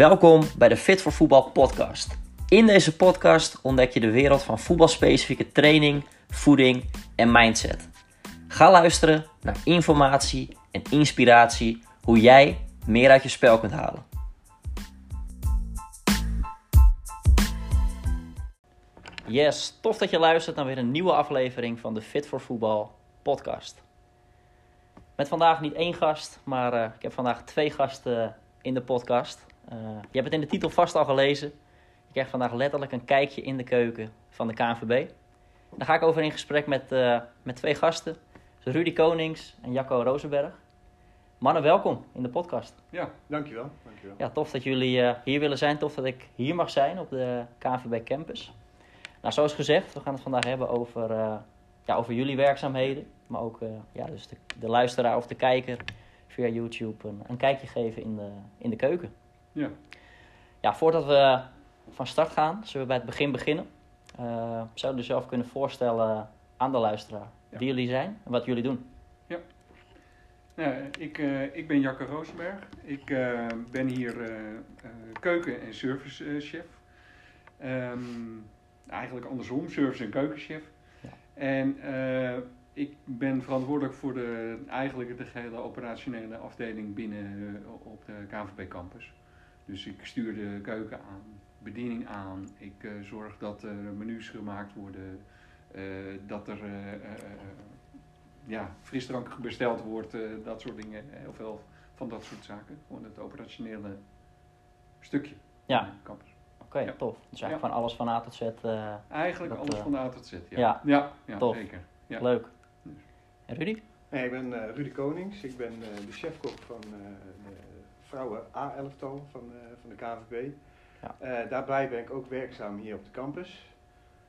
Welkom bij de Fit voor Voetbal podcast. In deze podcast ontdek je de wereld van voetbalspecifieke training, voeding en mindset. Ga luisteren naar informatie en inspiratie hoe jij meer uit je spel kunt halen. Yes, tof dat je luistert naar weer een nieuwe aflevering van de Fit voor Voetbal podcast. Met vandaag niet één gast, maar uh, ik heb vandaag twee gasten in de podcast. Uh, je hebt het in de titel vast al gelezen. Je krijgt vandaag letterlijk een kijkje in de keuken van de KNVB. Daar ga ik over in gesprek met, uh, met twee gasten. Rudy Konings en Jacco Rozenberg. Mannen, welkom in de podcast. Ja, dankjewel. dankjewel. Ja, tof dat jullie uh, hier willen zijn. Tof dat ik hier mag zijn op de KNVB Campus. Nou, zoals gezegd, we gaan het vandaag hebben over, ja, over jullie werkzaamheden. Maar ook ja, dus de, de, luisteraar of de kijker via YouTube een, een kijkje geven in de, in de keuken. Ja. Ja, voordat we van start gaan, zullen we bij het begin beginnen. Uh, zouden u zelf kunnen voorstellen aan de luisteraar Ja. wie jullie zijn en wat jullie doen? Ja, ik, eh, ik ben Jacke Rosenberg. Ik eh, ben hier eh, eh, keuken- en servicechef. Ehm eigenlijk andersom, service- en keukenchef. Ja. En eh, ik ben verantwoordelijk voor de, eigenlijk de gehele operationele afdeling binnen eh, op de KVP campus. Dus ik stuur de keuken aan, bediening aan. Ik eh, zorg dat er menus gemaakt worden, eh, dat er eh, ja, frisdrank besteld wordt, eh, dat soort dingen. Heel veel van dat soort zaken. Gewoon het operationele stukje Ja. campus. Oké, Ja. tof. Dus eigenlijk van alles van A tot Z. eh, Eigenlijk Dat, alles eh, van de A tot Z. Ja, ja. ja, ja, Tof. zeker. Ja. Leuk. En Rudy? Nee, ik ben eh, Rudy Konings. Ik ben eh, de chefkok van eh, vrouwen A-elftal van, eh, van de KVB. Ja. Eh, daarbij ben ik ook werkzaam hier op de campus.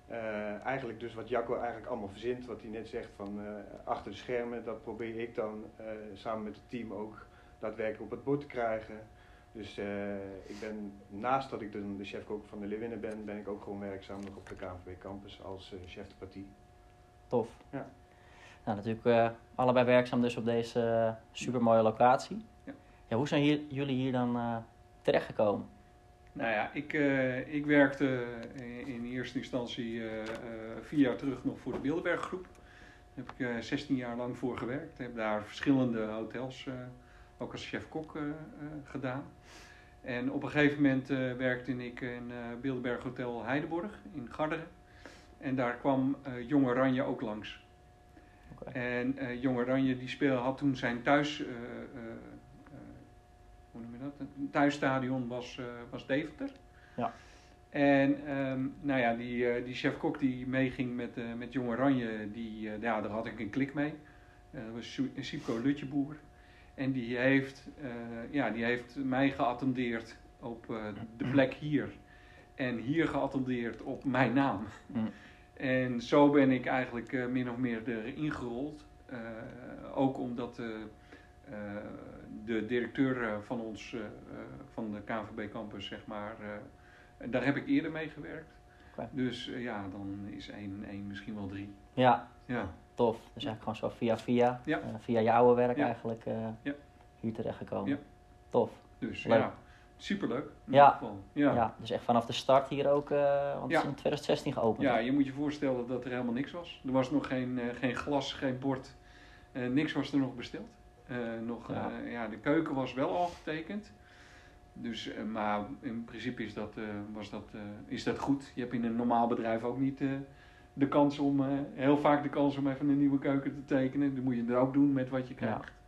Eh, eigenlijk dus wat Jacco eigenlijk allemaal verzint, wat hij net zegt van achter de schermen, dat probeer ik dan samen met het team ook daadwerkelijk op het bord te krijgen. Dus ik ben, naast dat ik dan de chefkok van de Leeuwinnen ben, ben ik ook gewoon werkzaam nog op de KVB campus als chef de partie. Tof. Ja. Nou, natuurlijk allebei werkzaam dus op deze supermooie locatie. Ja. Hoe zijn hier, jullie hier dan uh, terechtgekomen? Nou ja, ik, uh, ik werkte in eerste instantie uh, vier jaar terug nog voor de Bilderberggroep. Daar heb ik 16 jaar lang voor gewerkt. Ik heb daar verschillende hotels ook als chef-kok gedaan. En op een gegeven moment werkte ik in Bilderberg Hotel Heideborg in Garderen. En daar kwam Jong Oranje ook langs. Okay. En uh, Jong Oranje die speel, had toen zijn thuis, hoe noem je dat? Een thuisstadion was, was Deventer. Ja. En um, nou ja, die, die chef-kok die meeging met, met Jong Oranje, die, ja, daar had ik een klik mee. dat was Sipko Lutjeboer. En die heeft, ja, die heeft mij geattendeerd op de plek hier. En hier geattendeerd op mijn naam. Mm. En zo ben ik eigenlijk uh, min of meer erin gerold. Uh, ook omdat uh, de directeur van ons, van de KNVB campus, zeg maar, daar heb ik eerder mee gewerkt. Okay. Dus ja, dan is 1 1 misschien wel 3. Ja. ja, tof. Dus eigenlijk gewoon zo via via, ja. via jouw werk ja. eigenlijk ja. hier terechtgekomen. Ja. Tof. Dus Leuk. ja, superleuk. Ja. Ja. ja, dus echt vanaf de start hier ook, uh, want het is in 2016 geopend. Ja, je moet je voorstellen dat er helemaal niks was. Er was nog geen, uh, geen glas, geen bord. Uh, niks was er nog besteld. Nog, ja. ja. de keuken was wel al getekend. Dus, maar in principe is dat, was dat, is dat goed. Je hebt in een normaal bedrijf ook niet de kans om, heel vaak de kans om even een nieuwe keuken te tekenen. Dat moet je er ook doen met wat je krijgt. Ja.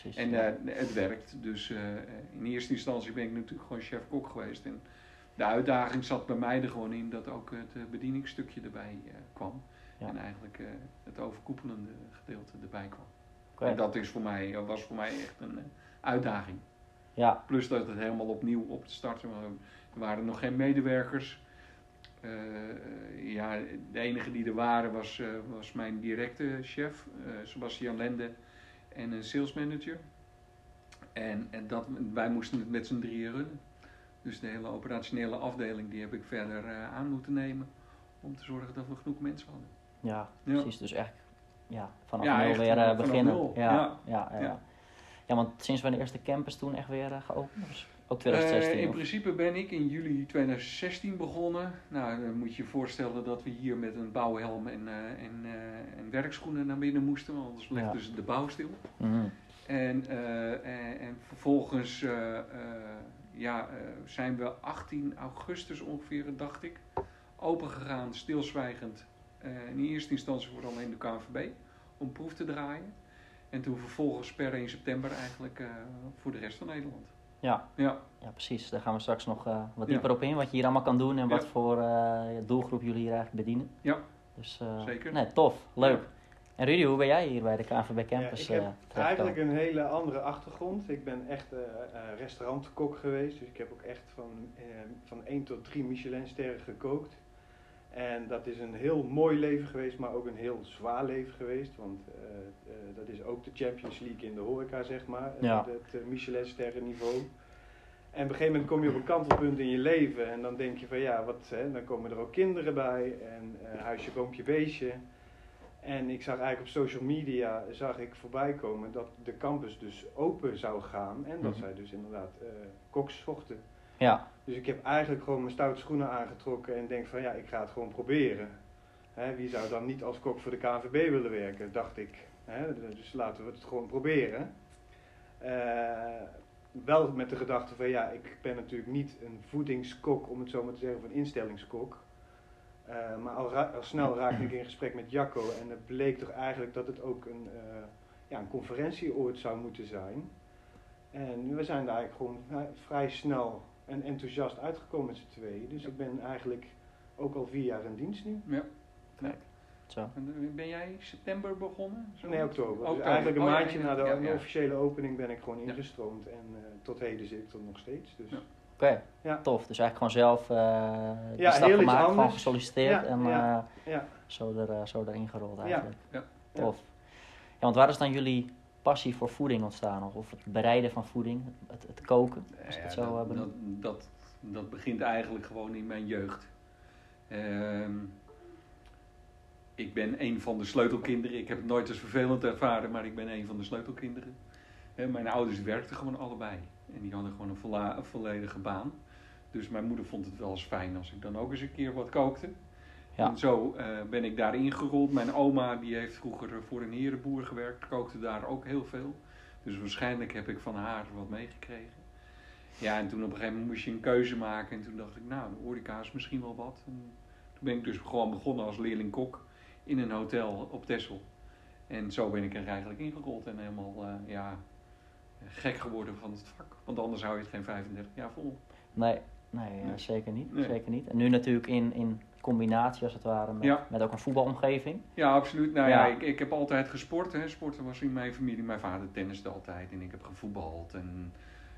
Precies, en ja. uh, het werkt. Dus uh, in eerste instantie ben ik natuurlijk gewoon chef-kok geweest. En de uitdaging zat bij mij er gewoon in dat ook het bedieningsstukje erbij kwam. Ja. En eigenlijk het overkoepelende gedeelte erbij kwam. En dat is voor mij, was voor mij echt een uitdaging. Ja. Plus dat het helemaal opnieuw op te starten. Er waren nog geen medewerkers. Uh, ja, de enige die er waren was, uh, was mijn directe chef, uh, Sebastian Lende, en een sales manager. En, en dat, wij moesten het met z'n drieën runnen. Dus de hele operationele afdeling die heb ik verder aan moeten nemen om te zorgen dat we genoeg mensen hadden. Ja, Ja. precies. Dus echt ja, vanaf Ja, nul echt, weer vanaf beginnen. nul. Ja, Ja. ja. Ja, want sinds wanneer is de campus toen echt weer uh, geopend? Dus ook 2016? Uh, in of? principe ben ik in juli 2016 begonnen. Nou, dan moet je je voorstellen dat we hier met een bouwhelm en, en, en werkschoenen naar binnen moesten, want anders ligt Ja. dus de bouw stil. Mhm. En, en, en, vervolgens ja, zijn we 18 augustus ongeveer, dacht ik, open gegaan, stilzwijgend. In eerste instantie voor alleen de KNVB om proef te draaien. En toen vervolgens per 1 september eigenlijk uh, voor de rest van Nederland. Ja. Ja. ja, precies. Daar gaan we straks nog uh, wat dieper ja. op in. Wat je hier allemaal kan doen en wat voor uh, doelgroep jullie hier eigenlijk bedienen. Ja, Dus, uh, zeker. Nee, tof. Leuk. En Rudy, hoe ben jij hier bij de KNVB Campus ja, ik uh, heb eigenlijk een hele andere achtergrond. Ik ben echt uh, restaurantkok geweest. Dus ik heb ook echt van, uh, van 1 tot 3 Michelinsterren gekookt. En dat is een heel mooi leven geweest, maar ook een heel zwaar leven geweest. Want uh, uh, dat is ook de Champions League in de horeca, zeg maar. Ja. Het uh, Michelin-sterren niveau. En op een gegeven moment kom je op een kantelpunt in je leven. En dan denk je van ja, wat, hè, dan komen er ook kinderen bij. En huisje, boompje, beestje. En ik zag eigenlijk op social media zag ik voorbij komen dat de campus dus open zou gaan. En dat Mhm. zij dus inderdaad koks zochten. Ja, Dus ik heb eigenlijk gewoon mijn stoute schoenen aangetrokken en denk van ja, ik ga het gewoon proberen. Hè, wie zou dan niet als kok voor de KNVB willen werken, dacht ik. Hè, dus laten we het gewoon proberen. Eh, wel met de gedachte van ja, ik ben natuurlijk niet een voedingskok, om het zo maar te zeggen, of een instellingskok. Eh, maar al, snel raakte ik in gesprek met Jacco en het bleek toch eigenlijk dat het ook een, uh, ja, een conferentieoord zou moeten zijn. En we zijn daar eigenlijk gewoon vrij snel en enthousiast uitgekomen met z'n tweeën. Dus ik ben eigenlijk ook al vier jaar in dienst nu. Ja. Kijk. Zo. En ben jij september begonnen? Zo? Nee, oktober. Oktober. Dus eigenlijk een Oh, maandje ja, na de ja, ja. officiële opening ben ik gewoon ingestroomd. En uh, tot heden zit ik er nog steeds. Dus. Ja. Oké, okay. Ja. tof. Dus eigenlijk gewoon zelf uh, die Ja, stap gemaakt, gewoon gesolliciteerd Ja, en uh. Zo, er, uh, zo erin gerold eigenlijk. Ja. Tof. Ja, want waar is dan jullie passie voor voeding ontstaan? Of het bereiden van voeding, het, het koken? Als ik Ja, het zo dat, uh, dat, dat, dat begint eigenlijk gewoon in mijn jeugd. Ehm, ik ben een van de sleutelkinderen. Ik heb het nooit als vervelend ervaren, maar ik ben een van de sleutelkinderen. En mijn ouders werkten gewoon allebei. En die hadden gewoon een, volla- een volledige baan. Dus mijn moeder vond het wel eens fijn als ik dan ook eens een keer wat kookte. Ja. En zo uh, ben ik daarin gerold. Mijn oma die heeft vroeger voor een herenboer gewerkt, kookte daar ook heel veel. Dus waarschijnlijk heb ik van haar wat meegekregen. Ja, en toen op een gegeven moment moest je een keuze maken. En toen dacht ik, nou, de horeca is misschien wel wat. En toen ben ik dus gewoon begonnen als leerling-kok in een hotel op Texel. En zo ben ik er eigenlijk ingerold en helemaal, uh, ja, gek geworden van het vak. Want anders hou je het geen 35 jaar vol. Nee, nee, nee. Zeker niet. Nee. Zeker niet. En nu natuurlijk in, in combinatie als het ware met, Ja. met ook een voetbalomgeving. Ja, absoluut. Nou ja, Ja. ik, ik heb altijd gesport. Hè. Sporten was in mijn familie. Mijn vader tenniste altijd en ik heb gevoetbald. En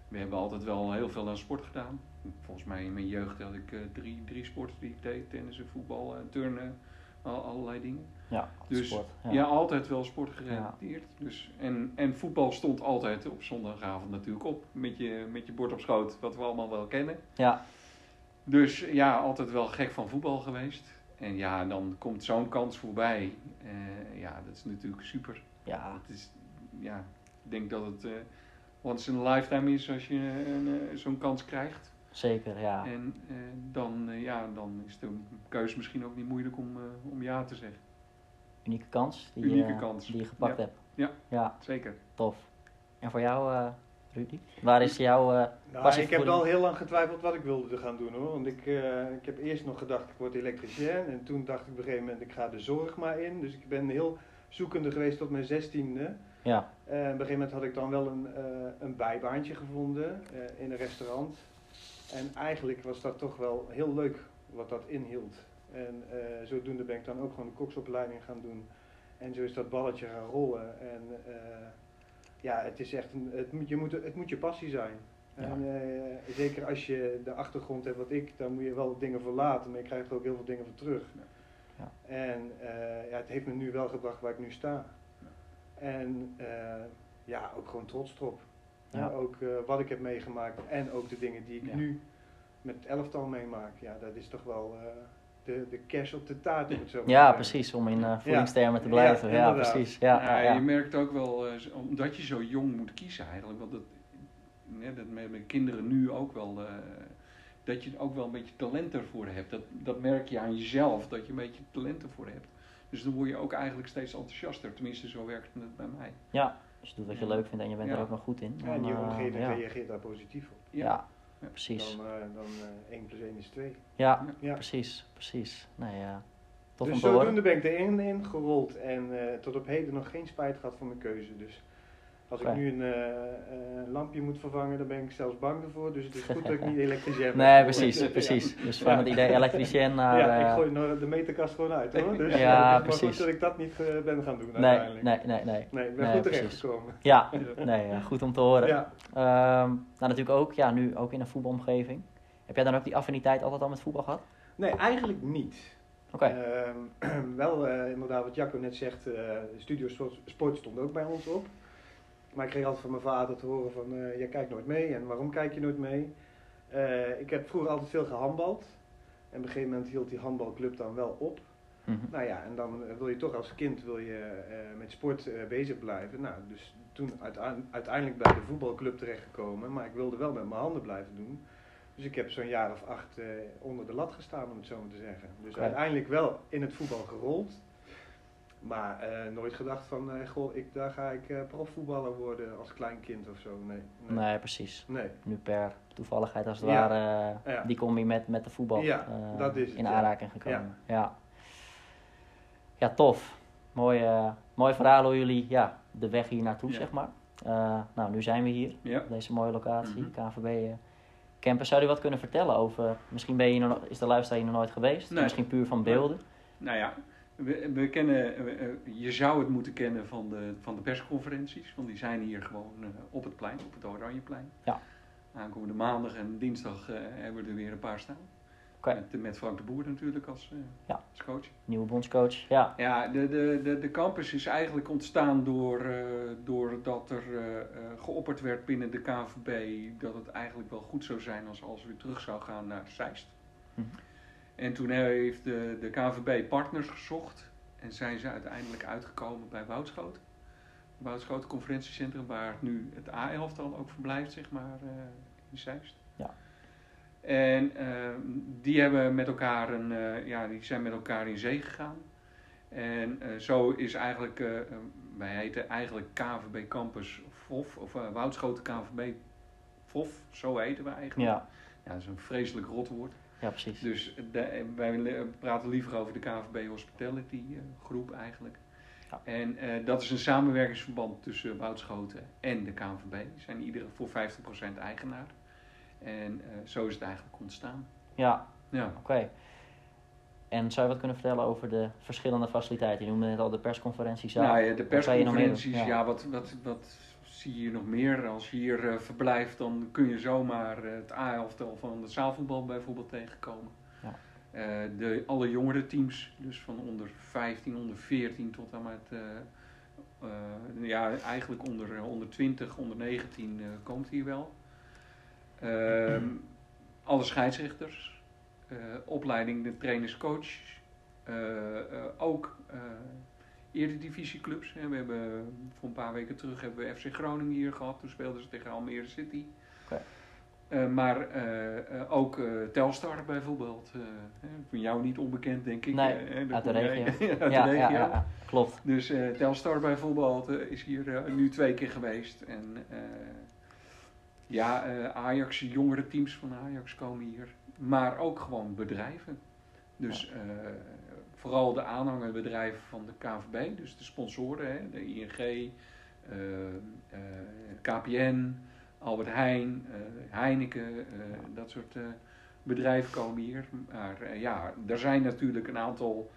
we hebben altijd wel heel veel aan sport gedaan. Volgens mij in mijn jeugd had ik uh, drie, drie sporten die ik deed. Tennissen, voetbal, uh, turnen, al, allerlei dingen. Ja, Dus sport. ja. Ja. altijd wel sport gerelateerd. Dus, en, en voetbal stond altijd op zondagavond natuurlijk op. Met je, met je bord op schoot, wat we allemaal wel kennen. ja. Dus ja, altijd wel gek van voetbal geweest. En ja, dan komt zo'n kans voorbij. Uh, ja, dat is natuurlijk super. ja. Het is, ja, ik denk dat het uh, once in a lifetime is als je uh, zo'n kans krijgt. Zeker, ja. En dan, ja, dan is de keuze misschien ook niet moeilijk om, om ja te zeggen. Unieke kans die, Unieke je, kans. die je gepakt ja. hebt. Ja, ja, zeker. Tof. En voor jou, Rudy? Waar is jouw uh, nou, Ik heb al heel lang getwijfeld wat ik wilde gaan doen hoor. Want ik, uh, ik heb eerst nog gedacht ik word elektricien. En toen dacht ik op een gegeven moment ik ga de zorg maar in. Dus ik ben heel zoekende geweest tot mijn zestiende. Ja. En op een gegeven moment had ik dan wel een, een bijbaantje gevonden in een restaurant. En eigenlijk was dat toch wel heel leuk wat dat inhield. En zodoende ben ik dan ook gewoon de koksopleiding gaan doen. En zo is dat balletje gaan rollen. En ja, het is echt een, het, moet, je moet, het moet je passie zijn. Ja. En uh, zeker als je de achtergrond hebt wat ik, dan moet je wel dingen verlaten, maar je krijgt er ook heel veel dingen voor terug. Ja. En uh, ja, het heeft me nu wel gebracht waar ik nu sta. Ja. En uh, ja, ook gewoon trots erop. Ja. ook wat ik heb meegemaakt en ook de dingen die ik Ja. nu met het elftal meemaak. Ja, dat is toch wel de, de kers op de taart, om het zo Ja, precies, om in eh voedingstermen te blijven. Ja, precies. Ja, Ja, ja, Je merkt ook wel, eh, omdat je zo jong moet kiezen eigenlijk, want dat, hè, dat met, met kinderen nu ook wel, eh, dat je ook wel een beetje talent ervoor hebt. Dat, dat merk je aan jezelf, dat je een beetje talent ervoor hebt. Dus dan word je ook eigenlijk steeds enthousiaster. Tenminste, zo werkt het bij mij. Ja, als je doet wat je leuk vindt en je bent Ja. er ook nog goed in. Ja, en je omgeving ja. reageert daar positief op. Ja, Ja. precies. Dan, eh, dan eh 1 plus 1 is 2. Ja, Ja. precies, precies. Nee, ja. Tof dus zodoende ben ik erin in gerold en eh, tot op heden nog geen spijt gehad van mijn keuze. Dus als ik nu een eh, eh, lampje moet vervangen, dan ben ik zelfs bang ervoor. Dus het is goed dat ik niet elektricien ben. Nee, precies, Ja. precies. Dus van het idee elektricien naar... ja, ik eh, gooi nou de meterkast gewoon uit hoor. Dus, Ja, maar precies. goed dat ik dat niet ben gaan doen nee, uiteindelijk. nee, nee, nee. Nee, ik ben Nee, goed terechtgekomen. Ja, nee, goed om te horen. Ja. Ehm, nou, natuurlijk ook, ja, nu ook in een voetbalomgeving. Heb jij dan ook die affiniteit altijd al met voetbal gehad? Nee, eigenlijk niet. Oké, Ehm, wel inderdaad wat Jacco net zegt, eh Studio Sport stond ook bij ons op. Maar ik kreeg altijd van mijn vader te horen van, eh jij kijkt nooit mee en waarom kijk je nooit mee? Eh, ik heb vroeger altijd veel gehandbald. En op een gegeven moment hield die handbalclub dan wel op. Mhm. Nou ja, en dan eh, wil je toch als kind wil je, met sport bezig blijven. Nou, dus toen uiteindelijk bij de voetbalclub terechtgekomen. Maar ik wilde wel met mijn handen blijven doen. Dus ik heb zo'n jaar of acht onder de lat gestaan, om het zo maar te zeggen. Dus uiteindelijk wel in het voetbal gerold. Maar eh, nooit gedacht van, eh, goh, ik, daar ga ik eh, profvoetballer worden als klein kind of zo. Nee. Nee. nee, precies. nee. Nu per toevalligheid als het Ja. ware eh, Ja. die combi met, met de voetbal Ja, eh, dat is het, in ja. aanraking gekomen. Ja. ja. tof. Mooi, mooi verhaal hoe jullie ja, de weg hier naartoe, Ja. zeg maar. Eh, nou, nu zijn we hier. Ja. op deze mooie locatie, Mhm. KVB eh, Campus. Zou je wat kunnen vertellen over, misschien ben je nog, is de luisteraar hier nog nooit geweest, Nee. misschien puur van beelden. Nou ja, we, we kennen, eh, je zou het moeten kennen van de, van de persconferenties, want die zijn hier gewoon eh, op het plein, op het Oranjeplein. Ja. Aankomende maandag en dinsdag eh, hebben we er weer een paar staan. Oké. Met, met Frank de Boer natuurlijk als, Ja. als coach. Nieuwe bondscoach, ja. Ja, de, de, de, de campus is eigenlijk ontstaan door, eh, doordat er geopperd werd binnen de KVB dat het eigenlijk wel goed zou zijn als als we weer terug zou gaan naar Zeist. Mhm. En toen heeft de, de KVB partners gezocht en zijn ze uiteindelijk uitgekomen bij Woudschoten. Woudschoten conferentiecentrum waar nu het A-elftal ook verblijft, zeg maar, eh, in Zeist. Ja. En eh, die hebben met elkaar een, eh, ja, die zijn met elkaar in zee gegaan. En eh, zo is eigenlijk, eh, eh, wij heten eigenlijk KVB Campus VOF, of Woudschoten KVB VOF, zo heten we eigenlijk. Ja, Ja, dat is een vreselijk rotwoord. Ja precies. Dus de- wij le- praten liever over de KVB Hospitality eh, groep eigenlijk. Ja. En eh, dat is een samenwerkingsverband tussen Woudschoten en de KVB. Ze zijn iedere voor 50% eigenaar. En eh, zo is het eigenlijk ontstaan. Ja, Ja. oké. En zou je wat kunnen vertellen over de verschillende faciliteiten? Je noemde net al de persconferentiezaal. Nou ja, de meer doen? persconferenties, ja, wat, wat, wat zie je hier nog meer? Als je hier eh, verblijft, dan kun je zomaar eh, het A-elftal van de zaalvoetbal bijvoorbeeld tegenkomen. Ja. Eh, de, alle jongere teams, dus van onder 15, onder 14 tot aan met, ja, eigenlijk onder, onder 20, onder 19 eh, komt hier wel. Ehm, alle scheidsrechters, opleiding de trainers-coach, ook eredivisieclubs. Hè. We hebben voor een paar weken terug hebben we FC Groningen hier gehad. Toen speelden ze tegen Almere City. Eh, maar eh, eh, ook eh, Telstar bijvoorbeeld. eh, voor jou niet onbekend denk ik. Nee, eh, uit de regio. uit ja, de regio. ja, ja, klopt. Dus eh, Telstar bijvoorbeeld eh, is hier eh, nu twee keer geweest. En eh, ja, eh, Ajax, jongere teams van Ajax komen hier. Maar ook gewoon bedrijven. Dus eh, vooral de aanhangerbedrijven van de KVB, dus de sponsoren, hè, de ING, eh, eh, KPN, Albert Heijn, eh, Heineken, dat soort bedrijven komen hier. Maar ja, er zijn natuurlijk een aantal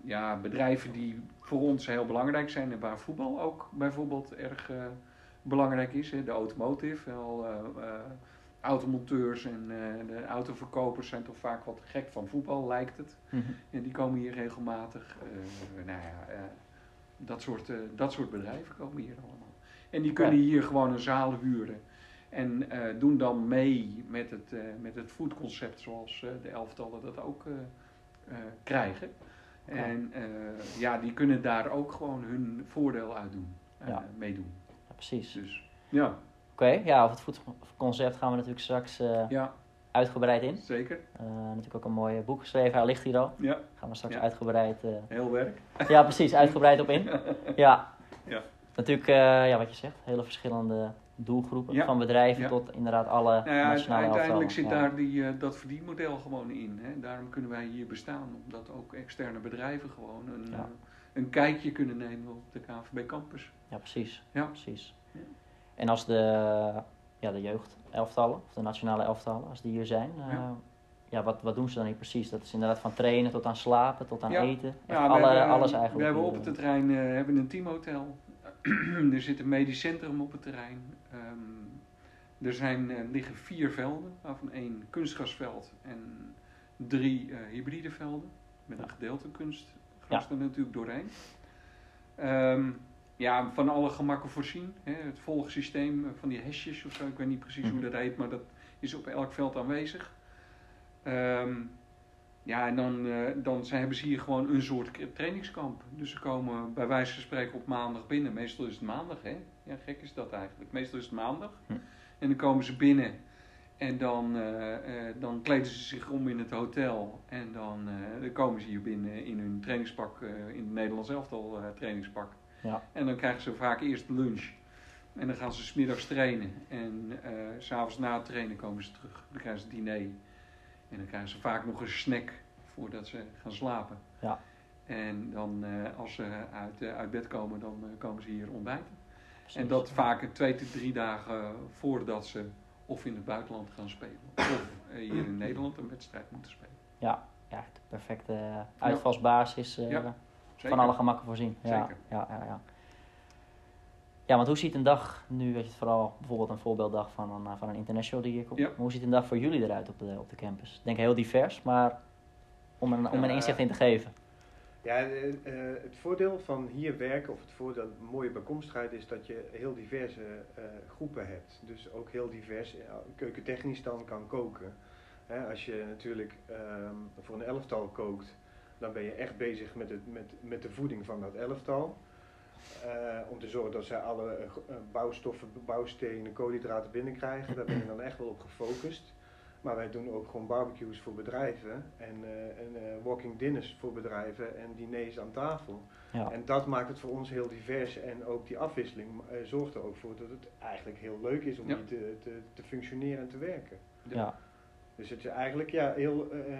ja, bedrijven die voor ons heel belangrijk zijn en waar voetbal ook bijvoorbeeld erg belangrijk is. Hè. De automotive, automonteurs en eh, de autoverkopers zijn toch vaak wat gek van voetbal, lijkt het. Mhm. En die komen hier regelmatig. Eh, nou ja, eh, dat, soort, dat soort bedrijven komen hier allemaal. En die kunnen hier gewoon een zaal huren. En doen dan mee met het, met het foodconcept zoals de elftallen dat ook krijgen. En ja, die kunnen daar ook gewoon hun voordeel uit doen, Ja. meedoen. Ja, precies. Dus ja, Oké, ja, over het voetconcept gaan we natuurlijk straks eh, ja, uitgebreid in. zeker. Eh, natuurlijk ook een mooi boek geschreven, hij ligt hier al. Ja, Gaan we straks Ja. uitgebreid, eh, heel werk. ja precies, uitgebreid op in. Ja. Ja. Natuurlijk, ja, wat je zegt, hele verschillende doelgroepen. Ja. Van bedrijven Ja. tot inderdaad alle Nou ja, nationale uiteindelijk zit daar die, dat verdienmodel gewoon in. Hè. Daarom kunnen wij hier bestaan. Omdat ook externe bedrijven gewoon een, een kijkje kunnen nemen op de KVB Campus. Ja, precies. Ja. precies. En als de, ja, de jeugdelftallen, of de nationale elftallen, als die hier zijn, eh, Ja. ja. wat, wat doen ze dan hier precies? Dat is inderdaad van trainen tot aan slapen, tot aan Ja. eten. Ja, we alle, hebben, alles We eigenlijk. hebben hier, op eh. het terrein eh, hebben een teamhotel. er zit een medisch centrum op het terrein. Ehm, er zijn, eh, liggen vier velden, waarvan één kunstgrasveld en drie eh, hybride velden. Met een gedeelte kunstgras er natuurlijk doorheen. Ehm, ja, van alle gemakken voorzien. Hè, het volgsysteem eh, van die hesjes of zo, ik weet niet precies hoe Mhm. dat heet, maar dat is op elk veld aanwezig. Ehm, ja, en dan, eh, dan zijn, hebben ze hier gewoon een soort trainingskamp. Dus ze komen bij wijze van spreken op maandag binnen. Meestal is het maandag, hè? Ja, gek is dat eigenlijk. Meestal is het maandag. Hm. En dan komen ze binnen en dan, eh, dan kleden ze zich om in het hotel. En dan, dan komen ze hier binnen in hun trainingspak, in het Nederlands elftal trainingspak. Ja. En dan krijgen ze vaak eerst lunch. En dan gaan ze smiddags trainen. En s s'avonds na het trainen komen ze terug. Dan krijgen ze diner. En dan krijgen ze vaak nog een snack voordat ze gaan slapen. Ja. En dan eh, als ze uit, eh, uit bed komen, dan komen ze hier ontbijten. Precies. En dat vaak twee tot drie dagen voordat ze of in het buitenland gaan spelen. Of hier in Nederland een wedstrijd moeten spelen. Ja, ja, de perfecte uitvalsbasis Ja, Zeker. van alle gemakken voorzien. Ja, Zeker. Ja, ja, ja. ja, want hoe ziet een dag, nu weet je het vooral bijvoorbeeld een voorbeelddag van een, eh, van een international die hier komt. Ja. Hoe ziet een dag voor jullie eruit op de, op de campus? Ik denk heel divers, maar om een, om een inzicht in te geven. Ja, eh, eh, het voordeel van hier werken, of het voordeel, de mooie bijkomstigheid, is dat je heel diverse eh, groepen hebt. Dus ook heel divers, keukentechnisch dan kan koken. Hè, als je natuurlijk ehm, voor een elftal kookt, dan ben je echt bezig met, het, met, met de voeding van dat elftal. Eh, om te zorgen dat zij alle eh, eh, bouwstoffen, bouwstenen, koolhydraten binnenkrijgen. Daar ben je dan echt wel op gefocust. Maar wij doen ook gewoon barbecues voor bedrijven en, eh, en eh, walking dinners voor bedrijven en diners aan tafel. Ja, En dat maakt het voor ons heel divers en ook die afwisseling zorgt er ook voor dat het eigenlijk heel leuk is om Ja. hier te, te, te functioneren en te werken. ja, Dus het is eigenlijk ja, heel eh,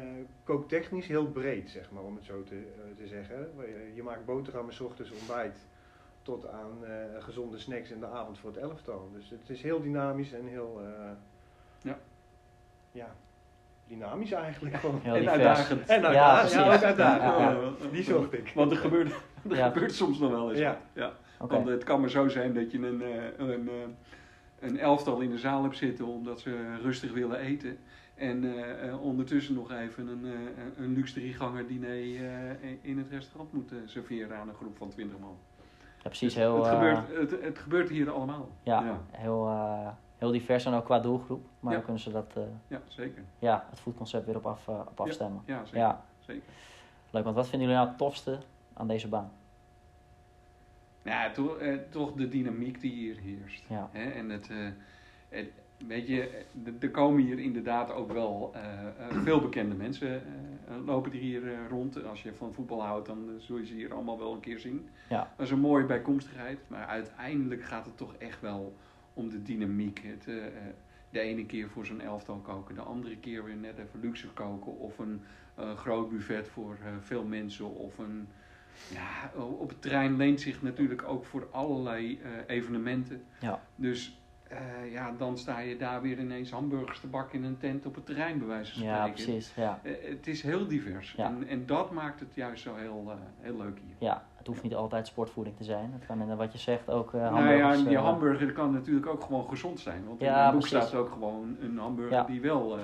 kooktechnisch heel breed, zeg maar, om het zo te, eh, te zeggen. Je, je maakt boterhammen 's ochtends ontbijt tot aan eh, gezonde snacks in de avond voor het elftal. Dus het is heel dynamisch en heel eh, Ja. ja, dynamisch eigenlijk gewoon. heel en uitdagend. En Ja, uitdagend, ja, precies. ook uitdagend. Ja, ja. Ja, Die zocht ik. Want er gebeurt, er Ja. gebeurt soms nog wel eens. Ja. ja. Oké. Want het kan maar zo zijn dat je een, eh, een, eh, een elftal in de zaal hebt zitten omdat ze rustig willen eten. En eh, eh, ondertussen nog even een, eh, een luxe drieganger diner in het restaurant moeten serveren aan een groep van 20 man. Ja, precies. Dus Heel, het, gebeurt, het, het gebeurt hier allemaal. ja, ja, Heel, heel divers en ook qua doelgroep. Maar Ja. dan kunnen ze dat, Ja, zeker. ja, het voetconcept weer op, af, op afstemmen. Ja, zeker. Ja, zeker. leuk. Want wat vinden jullie nou het tofste aan deze baan? Ja, toch, eh, toch de dynamiek die hier heerst. Ja. Hè? En het, eh, het, weet je, er komen hier inderdaad ook wel eh, eh, veel bekende mensen eh, lopen hier eh, rond. Als je van voetbal houdt, dan zul je ze hier allemaal wel een keer zien. Ja. Dat is een mooie bijkomstigheid. Maar uiteindelijk gaat het toch echt wel om de dynamiek. Het, de ene keer voor zo'n elftal koken, de andere keer weer net even luxe koken. Of een groot buffet voor veel mensen. Of een, ja, op het terrein leent zich natuurlijk ook voor allerlei evenementen. Ja. Dus eh, ja, dan sta je daar weer ineens hamburgers te bakken in een tent op het terrein, bij wijze van Ja, spreken. precies. Ja. Eh, het is heel divers. Ja. En, en dat maakt het juist zo heel, eh, heel leuk hier. ja, het hoeft niet altijd sportvoeding te zijn. Het kan wat je zegt ook nou hamburgers. ja, die hamburger kan natuurlijk ook gewoon gezond zijn. Want in Ja, boek precies. staat ook gewoon een hamburger Ja. die wel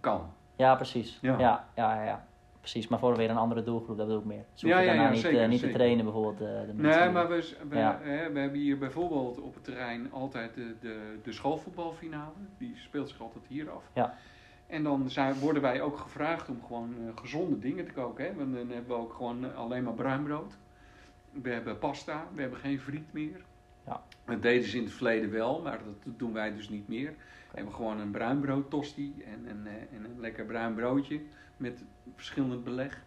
kan. Ja, precies. Ja. Ja. Ja, ja, ja, Precies, maar voor weer een andere doelgroep, dat bedoel ik meer. Ze Ja, daarna ja, niet, zeker, eh, niet te trainen bijvoorbeeld. eh, de Nee, maar we, we, hè, we hebben hier bijvoorbeeld op het terrein altijd de, de, de schoolvoetbalfinale. Die speelt zich altijd hier af. Ja. En dan zijn, worden wij ook gevraagd om gewoon eh, gezonde dingen te koken. Hè? Want dan hebben we ook gewoon alleen maar bruin brood. We hebben pasta, we hebben geen friet meer. Ja. Dat deden ze in het verleden wel, maar dat doen wij dus niet meer. We hebben gewoon een bruinbrood tosti en, en, en een lekker bruin broodje met verschillend beleg.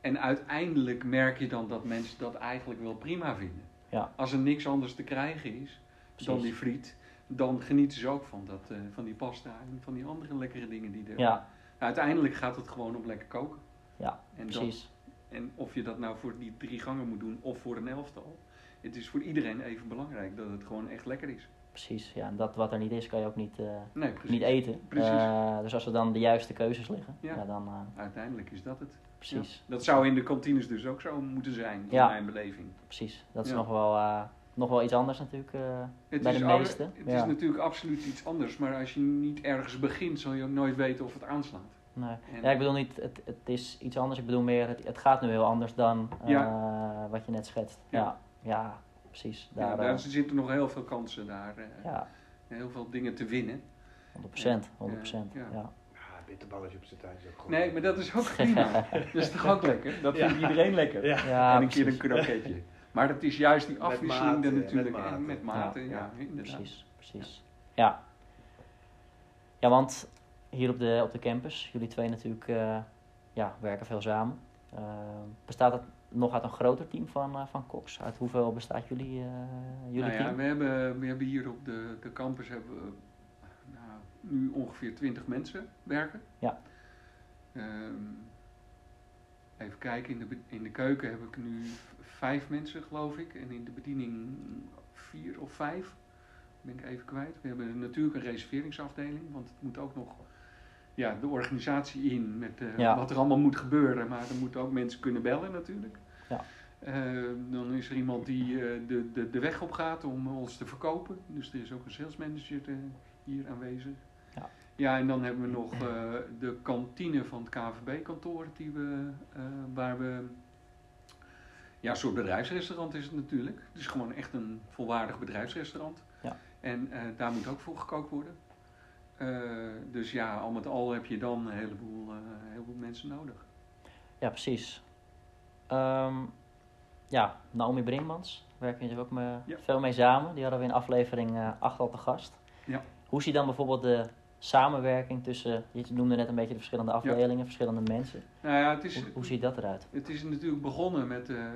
En uiteindelijk merk je dan dat mensen dat eigenlijk wel prima vinden. Ja. Als er niks anders te krijgen is dan die friet, dan genieten ze ook van, dat, eh, van die pasta en van die andere lekkere dingen die er Ja, Uiteindelijk gaat het gewoon om lekker koken. Ja, en precies. Dat, en of je dat nou voor die drie gangen moet doen of voor een elftal. Het is voor iedereen even belangrijk dat het gewoon echt lekker is. Precies, ja. En dat wat er niet is, kan je ook niet, eh, Nee, niet eten. Eh, dus als er dan de juiste keuzes liggen, Ja. ja. dan eh, Uiteindelijk is dat het. precies. Ja. Dat zou in de kantines dus ook zo moeten zijn, in Ja. mijn beleving. Precies. Dat is nog, wel, nog wel iets anders natuurlijk Het, bij is, de al- meeste. het ja. is natuurlijk absoluut iets anders, maar als je niet ergens begint, zal je ook nooit weten of het aanslaat. Nee. En- Ja, ik bedoel niet, het, het is iets anders. Ik bedoel meer, het, het gaat nu heel anders dan wat je net schetst. Ja. Ja, ja, precies. Ja, Daar, daar eh, zitten nog heel veel kansen daar. eh, ja, Heel veel dingen te winnen. 100%. 100%. Ja, Ja, ja. ja. Ja, bitterballetje op zijn tijd is ook gewoon... Nee, maar dat is ook prima. dat is toch ook lekker? Dat vindt Ja. iedereen lekker. Ja. en een keer een kroketje. Maar dat is juist die Met afwisseling dan met natuurlijk. mate. en met mate, ja. Precies, precies. Ja. Ja, want hier op de, op de campus, jullie twee natuurlijk eh, ja, werken veel samen. Bestaat het nog uit een groter team van, eh van Cox? Uit hoeveel bestaat jullie, eh, jullie Nou ja, team? we hebben, we hebben hier op de, de campus hebben we, nou, nu ongeveer 20 mensen werken. Ja. Ehm, even kijken, in de, in de keuken heb ik nu vijf mensen geloof ik. En in de bediening vier of vijf. Ben ik even kwijt. We hebben natuurlijk een reserveringsafdeling, want het moet ook nog ja, de organisatie in met eh, Ja. wat er allemaal moet gebeuren. Maar er moeten ook mensen kunnen bellen natuurlijk. Ja. Eh, dan is er iemand die eh, de, de, de weg op gaat om ons te verkopen. Dus er is ook een sales manager hier aanwezig. Ja. ja, en dan hebben we nog de kantine van het KVB-kantoor, die we, waar we. Ja, een soort bedrijfsrestaurant is het natuurlijk. Het is gewoon echt een volwaardig bedrijfsrestaurant. Ja. En daar moet ook voor gekookt worden. Eh, dus ja, al met al heb je dan een heleboel, eh, een heleboel mensen nodig. Ja, precies. Ehm, ja, Naomi Brinkmans, werken jullie ook Ja. veel mee samen. Die hadden we in aflevering eh 8 al te gast. Ja. Hoe zie je dan bijvoorbeeld de samenwerking tussen, je noemde net een beetje de verschillende afdelingen, verschillende mensen. Nou ja, het is, Hoe, hoe ziet dat eruit? Het is natuurlijk begonnen met, eh, eh,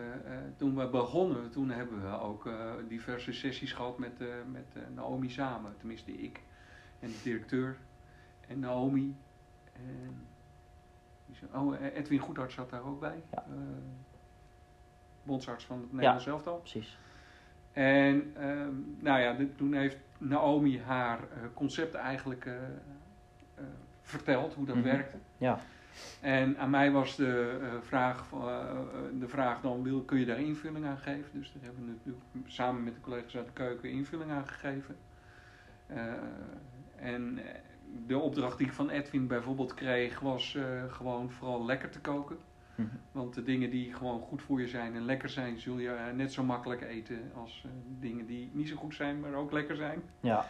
toen we begonnen, toen hebben we ook eh, diverse sessies gehad met, eh, met eh, Naomi samen. Tenminste ik en de directeur en Naomi. En, oh, eh, Edwin Goedhart zat daar ook bij. Ja. Eh, bondsarts van het Nederlands elftal. Precies. En ehm, nou ja, dit- toen heeft Naomi haar eh, concept eigenlijk verteld, hoe dat Mhm. werkte. Ja, En aan mij was de, vraag, eh, de vraag dan, wil, kun je daar invulling aan geven? Dus daar hebben we natuurlijk samen met de collega's uit de keuken invulling aan gegeven. En eh, de opdracht die ik van Edwin bijvoorbeeld kreeg was eh, gewoon vooral lekker te koken. Mhm. Want de dingen die gewoon goed voor je zijn en lekker zijn, zul je eh, net zo makkelijk eten als dingen die niet zo goed zijn, maar ook lekker zijn. ja,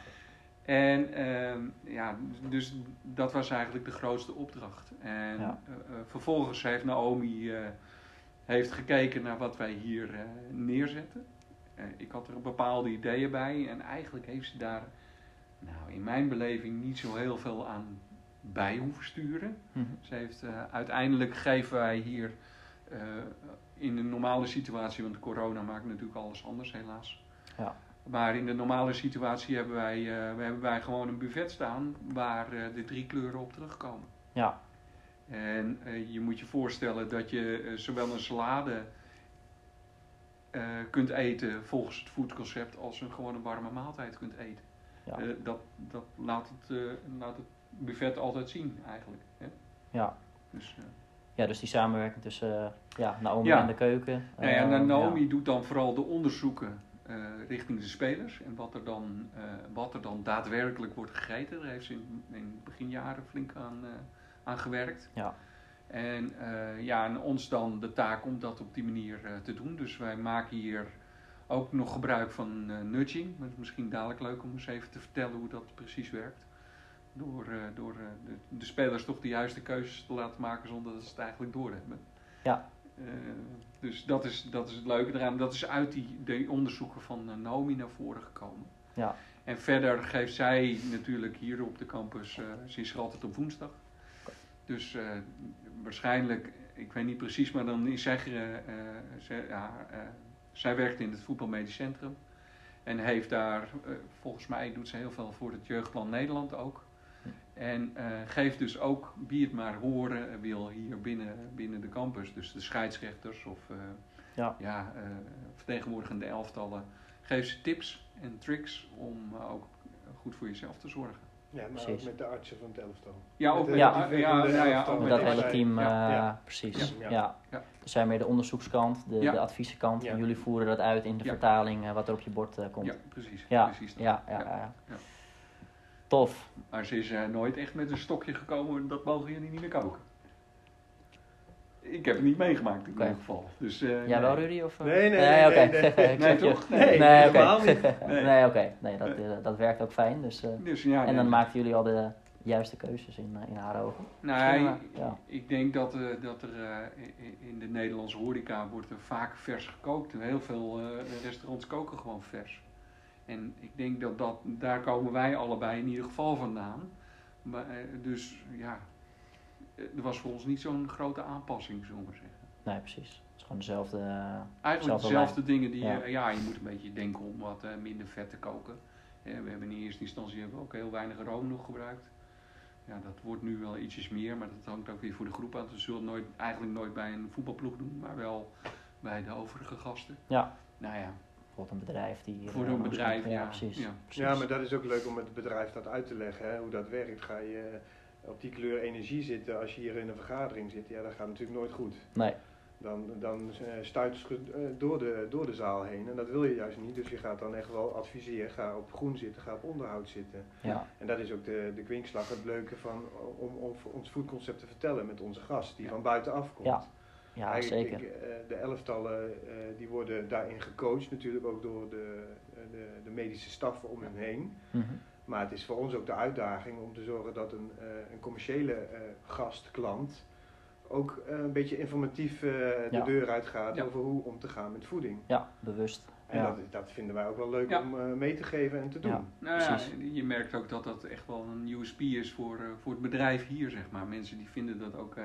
En ehm, ja, dus dat was eigenlijk de grootste opdracht. En Ja. vervolgens heeft Naomi heeft gekeken naar wat wij hier neerzetten. Ik had er bepaalde ideeën bij en eigenlijk heeft ze daar, nou in mijn beleving, niet zo heel veel aan bij hoeven sturen. Mhm. Ze heeft, eh, uiteindelijk geven wij hier eh, in een normale situatie, want corona maakt natuurlijk alles anders helaas. Ja. Maar in de normale situatie hebben wij, eh, hebben wij gewoon een buffet staan waar de drie kleuren op terugkomen. ja, En je moet je voorstellen dat je zowel een salade kunt eten volgens het foodconcept als een gewoon een warme maaltijd kunt eten. Ja. Eh, dat dat laat, het, eh, laat het buffet altijd zien eigenlijk. Hè? ja. Dus, eh, Ja, dus die samenwerking tussen ja, Naomi Ja. en de keuken. Nou ja, en Eh, Naomi doet dan vooral de onderzoeken richting de spelers en wat er, dan, wat er dan daadwerkelijk wordt gegeten. Daar heeft ze in, in beginjaren flink aan, aan gewerkt. Ja. En ja, en ons dan de taak om dat op die manier te doen. Dus wij maken hier ook nog gebruik van eh, nudging. Dat is misschien dadelijk leuk om eens even te vertellen hoe dat precies werkt. Door, eh, door eh, de, de spelers toch de juiste keuzes te laten maken zonder dat ze het eigenlijk doorhebben. Ja. Dus dat is, dat is het leuke eraan. Dat is uit die, die onderzoeken van Naomi naar voren gekomen. Ja. En verder geeft zij natuurlijk hier op de campus, ze is er altijd op woensdag. Dus waarschijnlijk, ik weet niet precies, maar dan is zij, ja, zij werkt in het voetbalmedisch centrum. En heeft daar, eh, volgens mij doet ze heel veel voor het Jeugdplan Nederland ook. En eh, geeft dus ook, wie het maar horen wil hier binnen, binnen de campus. Dus de scheidsrechters of eh, Ja. ja, eh, vertegenwoordigende elftallen. Geeft ze tips en tricks om eh, ook goed voor jezelf te zorgen. Ja, maar Precies. ook met de artsen van het elftal. Ja, Met ook de- met, Ja. ja, ja, ja, ook Met Met met dat hele team, Ja. eh, Ja. precies. Ja. Ja. Ja. Dus zij meer de onderzoekskant, de, Ja. de adviesenkant. En jullie voeren dat uit in de Ja. vertaling, eh, wat er op je bord eh, komt. Ja, precies. Ja, precies ja, ja, Ja. ja. Ja. Tof. Maar ze is eh, nooit echt met een stokje gekomen, dat mogen jullie niet meer koken. Ik heb het niet meegemaakt in ieder geval. Dus, eh, Jij wel, nee. Rudy? Of, eh? Nee, nee, nee, oké. nee, nee. Nee, toch? Nee, Nee, oké. helemaal niet. Nee. Nee, oké. Nee, dat, eh, dat werkt ook fijn. Dus, eh, Dus, ja, en nee, dan nee. maakten jullie al de juiste keuzes in, in haar ogen. Nou, ik, eh, ja. ik denk dat, eh, dat er eh, in- de Nederlandse horeca wordt er vaak vers gekookt. Heel veel eh, restaurants koken gewoon vers. En ik denk dat, dat daar komen wij allebei in ieder geval vandaan. Maar, dus ja, er was voor ons niet zo'n grote aanpassing, zullen we maar zeggen. Nee, precies. Het is gewoon dezelfde... eh, Eigenlijk Zelfde dezelfde dingen die Ja. je, ja, je moet een beetje denken om wat eh, minder vet te koken. Eh, we hebben in eerste instantie hebben we ook heel weinig room nog gebruikt. Ja, dat wordt nu wel ietsjes meer, maar dat hangt ook weer voor de groep aan. We zullen het nooit, eigenlijk nooit bij een voetbalploeg doen, maar wel bij de overige gasten. Ja. Nou ja, bijvoorbeeld een bedrijf die... hier, voor eh, een bedrijf, ja. Ja, precies. Ja. precies. Ja, maar dat is ook leuk om met het bedrijf dat uit te leggen, hè, hoe dat werkt. Ga je op die kleur energie zitten als je hier in een vergadering zit, ja, dat gaat natuurlijk nooit goed. Nee, Dan, dan eh, stuit het eh, door de, door de zaal heen en dat wil je juist niet. Dus je gaat dan echt wel adviseren, ga op groen zitten, ga op onderhoud zitten. ja. En dat is ook de, de kwinkslag, het leuke van om, om ons foodconcept te vertellen met onze gast die van buitenaf komt. Ja, ja Eigenlijk, zeker. ik, eh, de elftallen die worden daarin gecoacht, natuurlijk ook door de, de, de medische staf om hen heen. Mhm. Maar het is voor ons ook de uitdaging om te zorgen dat een, eh, een commerciële eh, gast, klant, ook eh, een beetje informatief eh, de Ja. deur uitgaat Ja. over hoe om te gaan met voeding. Ja, bewust. En Ja. dat, dat vinden wij ook wel leuk Ja. om eh, mee te geven en te doen. Ja. Nou ja, Precies. je merkt ook dat dat echt wel een USP is voor, eh, voor het bedrijf hier, zeg maar. Mensen die vinden dat ook, eh,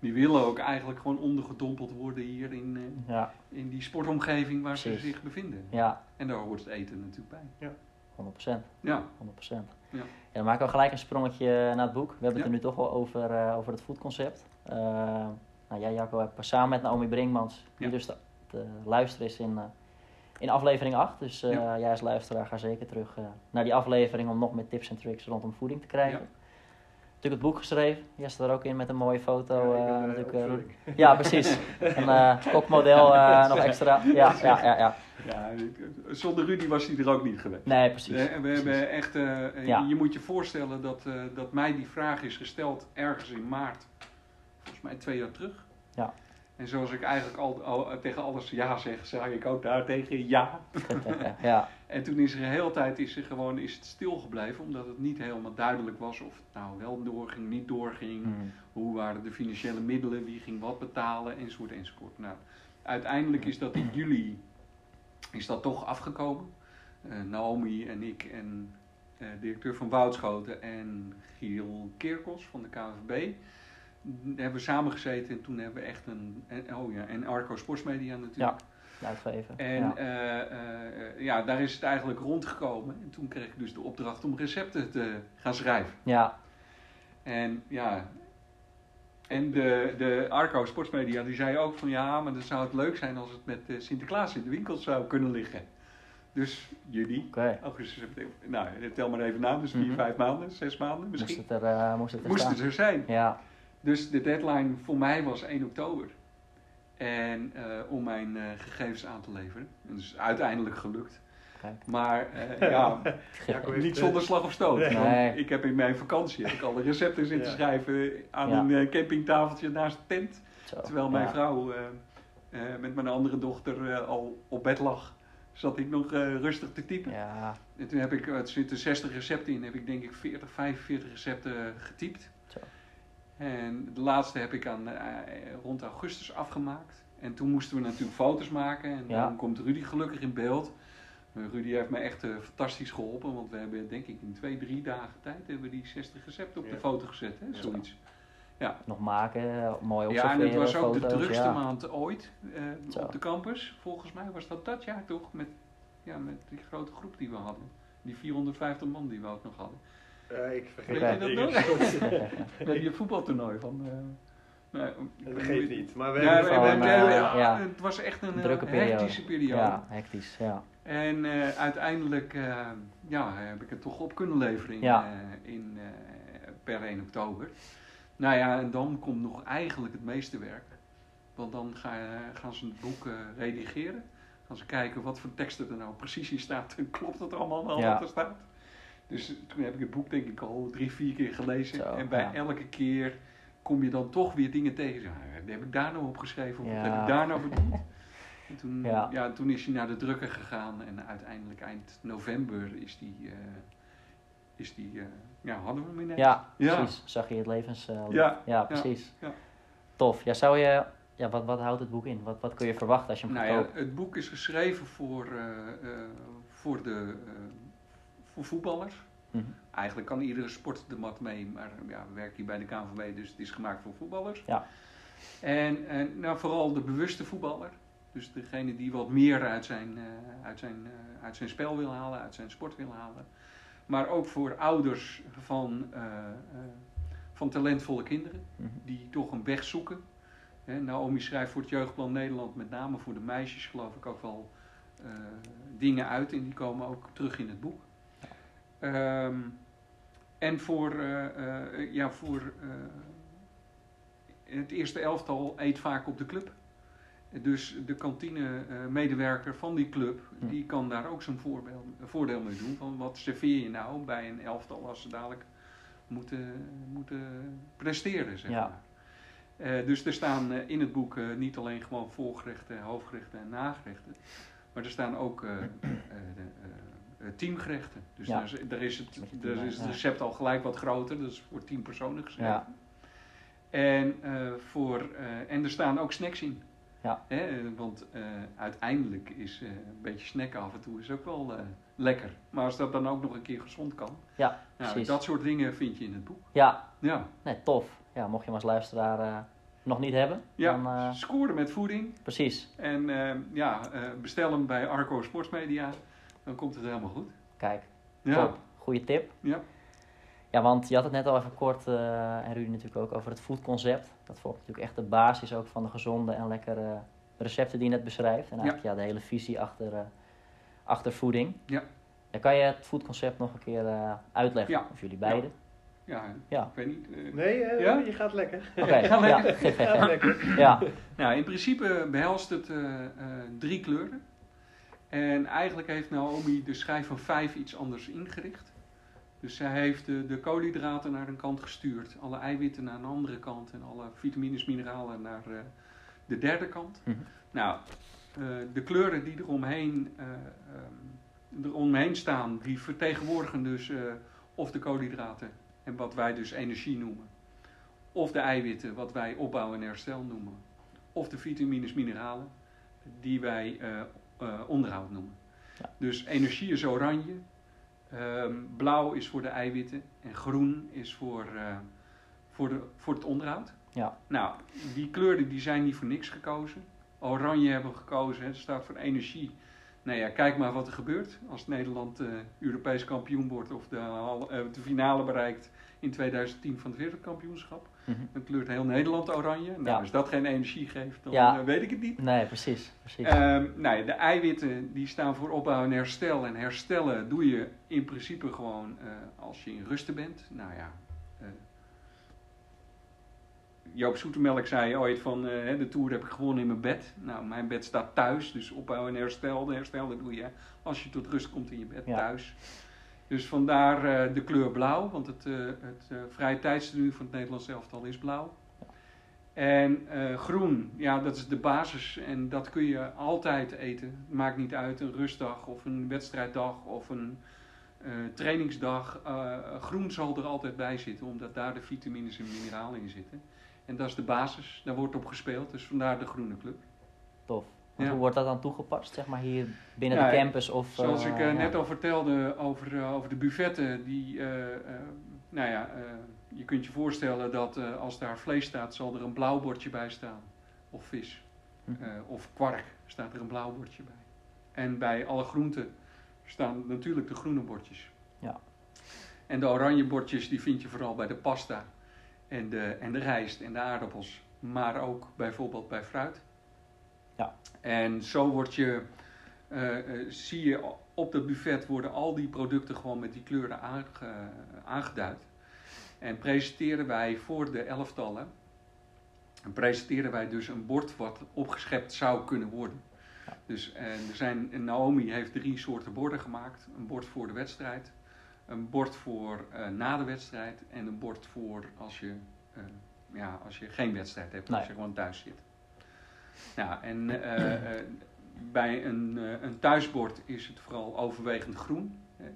die willen ook eigenlijk gewoon ondergedompeld worden hier in, eh, Ja, in die sportomgeving waar ze zich bevinden. ja, En daar hoort het eten natuurlijk bij. 100%. Ja, 100%. Ja. Ja, dan maken we gelijk een sprongetje naar het boek. We hebben het Ja. er nu toch wel over, eh, over het foodconcept. Eh nou, jij Jacco hebt samen met Naomi Brinkmans, die Ja. dus te, te luisteren is in, eh, in aflevering 8. Dus jij als luisteraar ga zeker terug naar die aflevering om nog meer tips en tricks rondom voeding te krijgen. Natuurlijk het boek geschreven. Jij staat er ook in met een mooie foto. Ja, eh, eh, natuurlijk, eh, ja, precies. Een eh, kokmodel nog extra. Ja, ja, ja, ja. ja zonder Rudy was hij er ook niet geweest. Nee, precies. Eh, we precies. hebben echt, eh, Ja. je moet je voorstellen dat, eh, dat mij die vraag is gesteld ergens in maart, volgens mij twee jaar terug. Ja. En zoals ik eigenlijk al, al- tegen alles ja zeg, zei ik ook daar tegen ja. ja, En toen is er een hele tijd is er gewoon is het stilgebleven, omdat het niet helemaal duidelijk was of het nou wel doorging, niet doorging. Mhm. Hoe waren de financiële middelen, wie ging wat betalen, enzovoort, enzovoort. Nou, uiteindelijk is dat in juli is dat toch afgekomen. Eh, Naomi en ik en eh, directeur van Woudschoten en Giel Kerkos van de KNVB hebben samengezeten en toen hebben we echt een, en, oh ja, en Arco Sportsmedia natuurlijk. de uitgever. En ja. eh, eh, ja, daar is het eigenlijk rondgekomen. En toen kreeg ik dus de opdracht om recepten te gaan schrijven. ja, En ja, en de, de Arco Sportsmedia die zei ook van ja, maar dan zou het leuk zijn als het met eh, Sinterklaas in de winkels zou kunnen liggen. Dus juli, oké. augustus, september, nou tel maar even na, dus vier, Mhm. vijf maanden, zes maanden Moest misschien. het er, moest het er Moest het er zijn. Ja, Dus de deadline voor mij was 1 oktober. En eh, om mijn eh, gegevens aan te leveren. En dus uiteindelijk gelukt. kijk. Maar eh, ja, niet zonder slag of stoot. Nee. Want Nee. Ik heb in mijn vakantie heb ik alle recepten zitten Ja. schrijven aan Ja. een eh, campingtafeltje naast de tent. Zo, Terwijl mijn ja. vrouw eh, eh, met mijn andere dochter eh, al op bed lag. zat ik nog eh, rustig te typen. Ja, En toen heb ik, er zitten 60 recepten in, heb ik denk ik 40, 45 recepten getypt. En de laatste heb ik aan, eh, rond augustus afgemaakt. En toen moesten we natuurlijk foto's maken. En Ja. dan komt Rudy gelukkig in beeld. Maar Rudy heeft me echt eh, fantastisch geholpen. Want we hebben denk ik in twee, drie dagen tijd hebben we die 60 recepten op de Ja. foto gezet. Hè, Ja. zoiets. nog maken, eh, mooi Ja, observeren, en het was ook de drukste ja. maand ooit eh, op de campus. Volgens mij was dat dat jaar toch? Met, ja, met die grote groep die we hadden. Die 450 man die we ook nog hadden. Eh, ik vergeet Weet je dat nog? die voetbaltoernooi van... eh, Dat geeft niet. Maar we Ja, hebben van, we ja. Het was echt een Drukke eh, periode. hectische periode. Ja, hectisch, ja. En eh, uiteindelijk eh, ja, heb ik het toch op kunnen leveren in, Ja. eh, in, eh, per 1 oktober. Nou ja, en dan komt nog eigenlijk het meeste werk. Want dan ga, gaan ze het boek redigeren. Gaan ze kijken wat voor teksten er nou precies in staat. En klopt het allemaal wel Ja. wat er staat? Dus toen heb ik het boek denk ik al drie, vier keer gelezen. Zo, en bij ja. elke keer kom je dan toch weer dingen tegen. "Ah, heb ik daar nou opgeschreven? Of wat Ja. heb ik daar nou bedoeld? En toen, Ja. ja. toen is hij naar de drukker gegaan. En uiteindelijk eind november is die... eh, is die eh, ja, hadden we hem ineens. Ja, Ja. precies. Zag je het levens... eh, Ja, ja, precies. ja. Tof. Ja, zou je... Ja, wat, wat houdt het boek in? Wat, wat kun je verwachten als je hem Nou gaat ja, kopen? het boek is geschreven voor, voor, de, voor voetballers. Mhm. Eigenlijk kan iedere sport de mat mee, maar ja, we werken hier bij de KNVB, dus het is gemaakt voor voetballers. Ja. En, en nou, vooral de bewuste voetballer. Dus degene die wat meer uit zijn, eh, uit, zijn, eh, uit zijn spel wil halen, uit zijn sport wil halen. Maar ook voor ouders van, eh, van talentvolle kinderen Mhm. die toch een weg zoeken. Hè, Naomi schrijft voor het Jeugdplan Nederland, met name voor de meisjes, geloof ik ook wel dingen uit. En die komen ook terug in het boek. Ehm, en voor, eh, eh, ja, voor eh, het eerste elftal eet vaak op de club. Dus de kantine-medewerker van die club, Hm. die kan daar ook zijn voorbeeld, voordeel mee doen. Van wat serveer je nou bij een elftal als ze dadelijk moeten, moeten presteren, zeg Ja. maar. Dus er staan in het boek niet alleen gewoon voorgerechten, hoofdgerechten en nagerechten. Maar er staan ook teamgerechten. Dus Ja. daar, is, daar is het, daar is het recept al gelijk wat groter. Dat is voor tien personen geschreven. Ja. En, eh, voor, eh, en er staan ook snacks in. Ja. Hè, eh, want eh, uiteindelijk is eh, een beetje snacken af en toe is ook wel eh, lekker. Maar als dat dan ook nog een keer gezond kan. Ja, Nou, dat soort dingen vind je in het boek. Ja, Ja, nee, tof. Ja, mocht je hem als luisteraar eh, nog niet hebben, ja dan eh, scoren met voeding. precies. En eh, ja, eh, bestel hem bij Arco Sportsmedia. Dan komt het helemaal goed. Kijk, Ja, top. Goeie tip. ja. Ja, want je had het net al even kort, eh, en Rudy natuurlijk ook, over het foodconcept. Dat vormt natuurlijk echt de basis ook van de gezonde en lekkere recepten die je net beschrijft. En eigenlijk ja. de hele visie achter, eh, achter voeding. Ja. Dan kan je het foodconcept nog een keer eh, uitleggen, Ja. of jullie beiden. ja, Ja. ik weet niet. Nee, Ja? je gaat lekker. Oké, Ga ja. Lekker. ja. Nou, in principe behelst het eh, eh, drie kleuren. En eigenlijk heeft Naomi de schijf van vijf iets anders ingericht. Dus zij heeft de, de koolhydraten naar een kant gestuurd, alle eiwitten naar een andere kant en alle vitamines, mineralen naar eh, de derde kant. Mhm. Nou, eh, de kleuren die eromheen, ehm, eromheen staan, die vertegenwoordigen dus of de koolhydraten en wat wij dus energie noemen. Of de eiwitten, wat wij opbouw en herstel noemen. Of de vitamines, mineralen, die wij eh, onderhoud noemen. Ja. Dus energie is oranje, ehm, blauw is voor de eiwitten en groen is voor, eh, voor, de, voor het onderhoud. Ja. Nou, die kleuren die zijn niet voor niks gekozen. Oranje hebben we gekozen, dat staat voor energie. Nou ja, kijk maar wat er gebeurt als Nederland eh, Europees kampioen wordt of de, de finale bereikt in 2010 van het wereldkampioenschap. Mhm. Dan kleurt heel Nederland oranje. Nou, Ja. als dat geen energie geeft, dan Ja. eh, weet ik het niet. Nee, precies. precies. Ehm, nou ja, de eiwitten die staan voor opbouw en herstel. En herstellen doe je in principe gewoon eh, als je in rusten bent. Nou ja, eh, Joop Zoetemelk zei ooit van de Tour heb ik gewonnen in mijn bed. Nou, mijn bed staat thuis, dus opbouw en herstel. De herstel dat doe je als je tot rust komt in je bed Ja. thuis. Dus vandaar eh, de kleur blauw, want het, eh het eh vrije van het Nederlands elftal is blauw. En groen, ja, dat is de basis en dat kun je altijd eten. Maakt niet uit, een rustdag of een wedstrijddag of een trainingsdag. Groen zal er altijd bij zitten, omdat daar de vitamines en mineralen in zitten. En dat is de basis, daar wordt op gespeeld, dus vandaar de groene club. Tof. Want Ja. hoe wordt dat dan toegepast, zeg maar, hier binnen Ja, de campus? Of, Zoals eh, ik eh, ja. net al vertelde over, eh, over de buffetten, die, eh, eh, nou ja, eh, je kunt je voorstellen dat eh, als daar vlees staat, zal er een blauw bordje bij staan. Of vis. Mhm. Eh, of kwark staat er een blauw bordje bij. En bij alle groenten staan natuurlijk de groene bordjes. Ja. En de oranje bordjes die vind je vooral bij de pasta en de, en de rijst en de aardappels. Maar ook bijvoorbeeld bij fruit. Ja. En zo word je, eh, eh, zie je op dat buffet worden al die producten gewoon met die kleuren aange- aangeduid. En presenteren wij voor de elftallen, en presenteren wij dus een bord wat opgeschept zou kunnen worden. Ja. Dus en er zijn, Naomi heeft drie soorten borden gemaakt. Een bord voor de wedstrijd, een bord voor eh, na de wedstrijd en een bord voor als je, ja, als je geen wedstrijd hebt, Nee. als je gewoon thuis zit. Ja, en eh, eh, bij een, eh, een thuisbord is het vooral overwegend groen. Hè.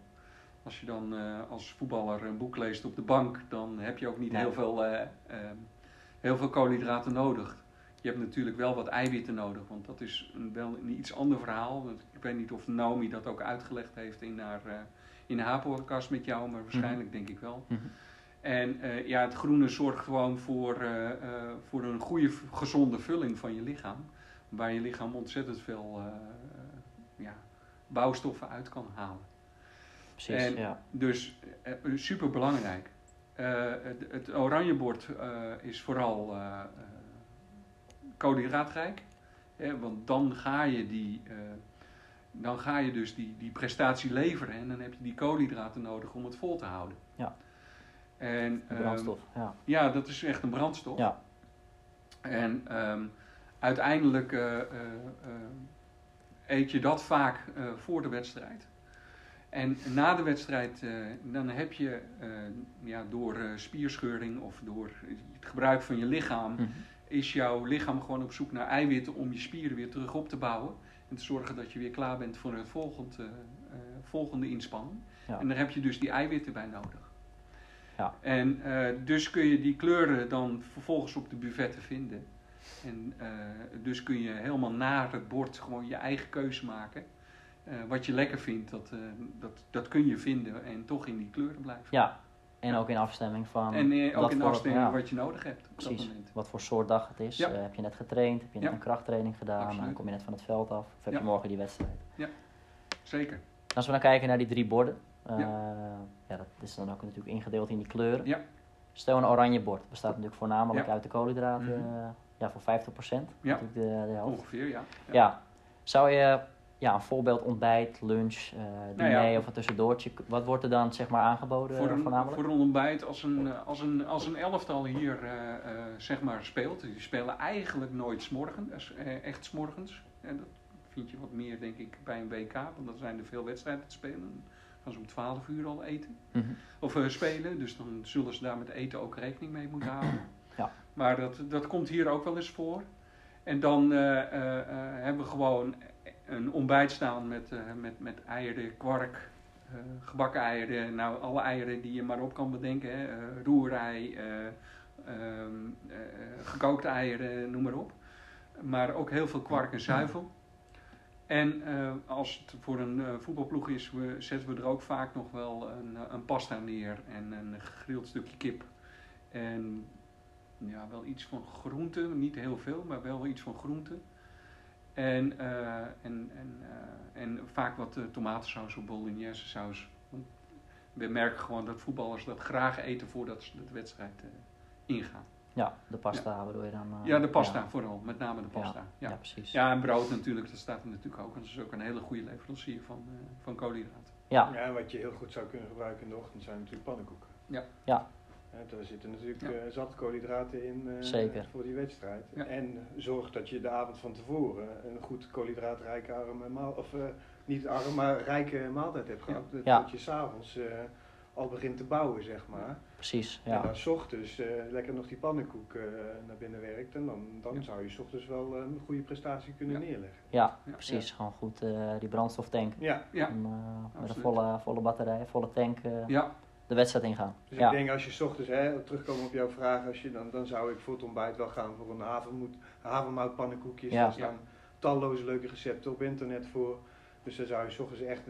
Als je dan als voetballer een boek leest op de bank, dan heb je ook niet heel, veel, eh, eh, heel veel koolhydraten nodig. Je hebt natuurlijk wel wat eiwitten nodig, want dat is een, wel een iets ander verhaal. Ik weet niet of Naomi dat ook uitgelegd heeft in haar, in haar podcast met jou, maar waarschijnlijk denk ik wel. Mhm. En eh, ja, het groene zorgt gewoon voor, eh, eh, voor een goede, gezonde vulling van je lichaam. Waar je lichaam ontzettend veel ja, bouwstoffen uit kan halen. Precies, En- ja. Dus super belangrijk. het, het oranjebord is vooral koolhydraatrijk. Hè, want dan ga je die. dan ga je dus die, die prestatie leveren en dan heb je die koolhydraten nodig om het vol te houden. Ja. En, ehm, brandstof, ja. ja, dat is echt een brandstof. Ja. En ehm, uiteindelijk eh, eh, eh, eet je dat vaak voor de wedstrijd. En na de wedstrijd, dan heb je ja, door spierscheuring of door het gebruik van je lichaam, Mhm. is jouw lichaam gewoon op zoek naar eiwitten om je spieren weer terug op te bouwen. En te zorgen dat je weer klaar bent voor het volgende, volgende inspanning. Ja. En daar heb je dus die eiwitten bij nodig. Ja. En eh, dus kun je die kleuren dan vervolgens op de buffetten vinden. En eh, dus kun je helemaal naar het bord gewoon je eigen keuze maken. Eh, wat je lekker vindt, dat, dat, dat kun je vinden en toch in die kleuren blijven. Ja, en ook in afstemming van En ook wat in afstemming ja, wat je nodig hebt op dat precies. moment. wat voor soort dag het is. Ja. Heb je net getraind? Heb je net Ja. een krachttraining gedaan? Dan kom je net van het veld af? Of heb Ja. je morgen die wedstrijd? Zeker. Als we dan kijken naar die drie borden. Eh, Ja. ja, dat is dan ook natuurlijk ingedeeld in die kleuren. Ja. Stel een oranje bord. bestaat natuurlijk voornamelijk Ja. uit de koolhydraten. Eh, ja, voor 50%. Ja. Natuurlijk de, de helft. Ongeveer, ja. Ja. Zou je ja, een voorbeeld ontbijt, lunch, eh diner Nou ja. of een tussendoortje, wat wordt er dan zeg maar aangeboden voor, een, voornamelijk? voor een ontbijt, als een, als een, als een elftal hier zeg maar speelt, die spelen eigenlijk nooit s'morgen, eh, echt s'morgens. En dat vind je wat meer denk ik bij een WK, want dan zijn er veel wedstrijden te spelen. Gaan ze om 12 uur al eten. Mhm. Of eh, spelen, dus dan zullen ze daar met eten ook rekening mee moeten houden. Ja. Maar dat, dat komt hier ook wel eens voor. En dan eh, eh, hebben we gewoon een ontbijt staan met, met, met eieren, kwark, gebakken eieren. Nou, alle eieren die je maar op kan bedenken. Hè. Roerei, eh, ehm, eh, gekookte eieren, noem maar op. Maar ook heel veel kwark en zuivel. En eh, als het voor een eh, voetbalploeg is, zetten we er ook vaak nog wel een, eh, een pasta neer en een gegrild stukje kip. En ja, wel iets van groente, niet heel veel, maar wel iets van groente. En, en, en, en vaak wat tomatensaus of bolognese saus. We merken gewoon dat voetballers dat graag eten voordat ze de wedstrijd ingaan. Ja, de pasta bedoel je dan? eh, Ja, de pasta Ja, vooral, met name de pasta. ja. Ja. precies. Ja, en brood natuurlijk, dat staat er natuurlijk ook. En dat is ook een hele goede leverancier van, eh, van koolhydraten. Ja, Ja, en wat je heel goed zou kunnen gebruiken in de ochtend zijn natuurlijk pannenkoeken. Ja. Ja. Daar zitten natuurlijk Ja. eh, zat koolhydraten in eh, Zeker. voor die wedstrijd. Ja. En zorg dat je de avond van tevoren een goed koolhydraatrijke arme maal, of eh, niet arm, maar rijke maaltijd hebt gehad. Dat Ja. dat je s'avonds, eh al begint te bouwen, zeg maar. Precies, En ja. dan 's ochtends eh, lekker nog die pannenkoek eh, naar binnen werkt. En dan, dan Ja. zou je 's ochtends wel eh, een goede prestatie kunnen Ja. neerleggen. Ja, Ja. precies. Gewoon goed eh, die brandstoftank. Ja, Ja, En, eh, met een volle, volle batterij, volle tank eh, ja, Dus de wedstrijd ingaan. Dus ja. ik denk als je 's ochtends, hè, terugkomen op jouw vraag, als je dan, dan zou ik voor het ontbijt wel gaan voor een havermout, havermoutpannenkoekjes. Ja. Er staan talloze leuke recepten op internet voor. Dus dan zou je 's ochtends echt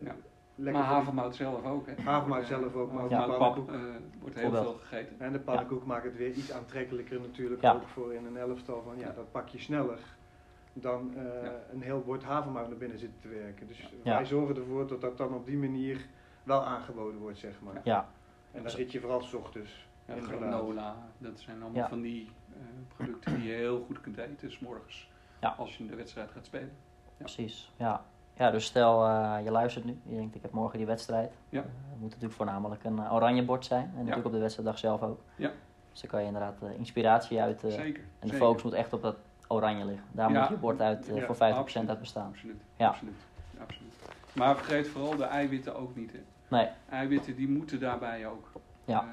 Ja. Lekker maar havermout zelf ook. Hè? Havermout zelf ook, maar ook Ja. havermoutpap pannenkoek. eh, wordt heel veel gegeten. En de pannenkoek maakt het weer iets aantrekkelijker natuurlijk Ja. ook voor in een elftal. Van, ja, dat pak je sneller dan eh, Ja. een heel bord havermout naar binnen zitten te werken. Dus Ja. wij zorgen ervoor dat dat dan op die manier wel aangeboden wordt, zeg maar. Ja, En dan zit je vooral 's ochtends. Ja, granola, dat zijn allemaal Ja. van die eh, producten die je heel goed kunt eten, s morgens. Ja. Als je de wedstrijd gaat spelen. precies. Ja. Ja, dus stel eh, je luistert nu. Je denkt ik heb morgen die wedstrijd. Ja. Eh, het moet natuurlijk voornamelijk een eh, oranje bord zijn. En natuurlijk op de wedstrijddag zelf ook. Ja. Dus dan kan je inderdaad inspiratie uit... Zeker. en de zeker. focus moet echt op dat oranje liggen. Daar Ja. moet je bord uit voor 50% absoluut. uit bestaan. Absoluut. Ja. absoluut. absoluut. Maar vergeet vooral de eiwitten ook niet. Hè. Nee, Eiwitten die moeten daarbij ook. Ja.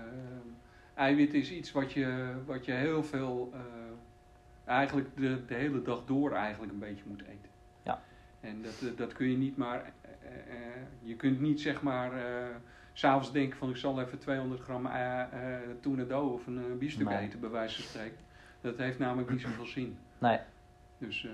Eiwit is iets wat je, wat je heel veel, eigenlijk de, de hele dag door eigenlijk een beetje moet eten. En dat, eh, dat kun je niet maar, eh, eh, je kunt niet zeg maar, s s'avonds denken van ik zal even 200 gram tuna dough of een biefstuk Nee. eten bij wijze van spreken. Dat heeft namelijk niet zoveel zin. nee. Dus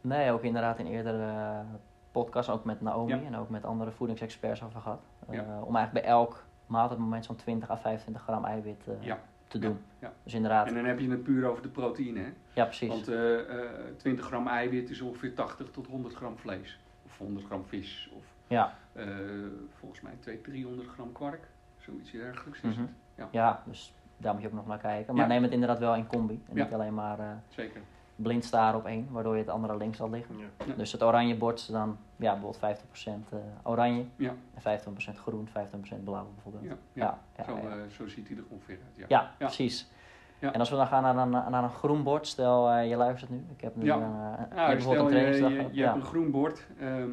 Nee, ook inderdaad in eerdere podcasts, ook met Naomi Ja. en ook met andere voedingsexperts over gehad. Eh, Ja. Om eigenlijk bij elk maaltijdmoment zo'n 20 à 25 gram eiwit Ja. Te Ja. doen. Ja. Dus inderdaad, en dan heb je het puur over de proteïne. Hè? ja precies. Want eh, eh, 20 gram eiwit is ongeveer 80 tot 100 gram vlees. Of 100 gram vis. Of ja, eh, volgens mij 200, 300 gram kwark. Zoiets dergelijks is Mhm. het. Ja, ja, dus daar moet je ook nog naar kijken. Maar Ja. neem het inderdaad wel in combi. En niet alleen maar eh, zeker. Blind staren op één, waardoor je het andere links zal liggen. Ja. Ja. Dus het oranje bord is dan ja, bijvoorbeeld 50% eh, oranje Ja. en 15% groen, 15% blauw bijvoorbeeld. Ja, Ja, ja. ja, zo, ja. eh, zo ziet hij er ongeveer uit. Ja. Ja, Ja. precies. Ja. En als we dan gaan naar een, naar een groen bord, stel eh, je luistert nu. Ik heb nu Ja. een, eh, je hebt Nou, bijvoorbeeld een trainingsdag je, gehad. je ja. hebt een groen bord. Ehm,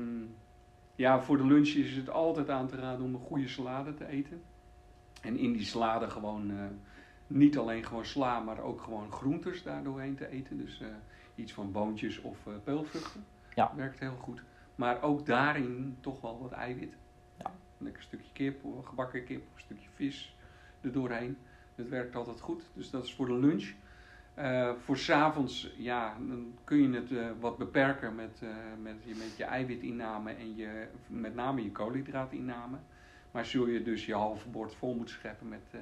ja, voor de lunch is het altijd aan te raden om een goede salade te eten. En in die salade gewoon eh, niet alleen gewoon sla, maar ook gewoon groentes daardoorheen te eten. Dus eh, iets van boontjes of eh, peulvruchten. Ja. Werkt heel goed. Maar ook daarin toch wel wat eiwit. Ja. Een lekker stukje kip, gebakken kip, een stukje vis er doorheen. Dat werkt altijd goed. Dus dat is voor de lunch. Eh, voor s'avonds, ja, dan kun je het wat beperken met, met, je, met je eiwitinname en je, met name je koolhydraatinname. Maar zul je dus je halve bord vol moeten scheppen met,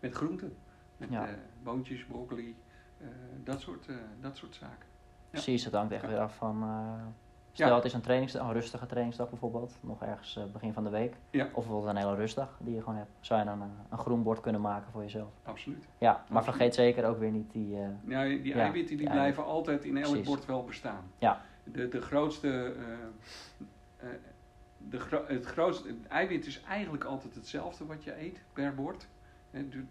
met groenten. Met Ja. eh, boontjes, broccoli, eh, dat, soort, eh, dat soort zaken. Precies, het hangt echt Ja. weer af van... stel Ja. het is een, trainingsdag, een rustige trainingsdag bijvoorbeeld. Nog ergens begin van de week. Ja. Of bijvoorbeeld een hele rustdag die je gewoon hebt. Zou je dan een groen bord kunnen maken voor jezelf. Absoluut. Ja, maar Absoluut. vergeet zeker ook weer niet die... Ja, die Ja, eiwitten die die blijven altijd in elk Precies. bord wel bestaan. Ja. De, de grootste, eh, de gro- het grootste, het eiwit is eigenlijk altijd hetzelfde wat je eet per bord.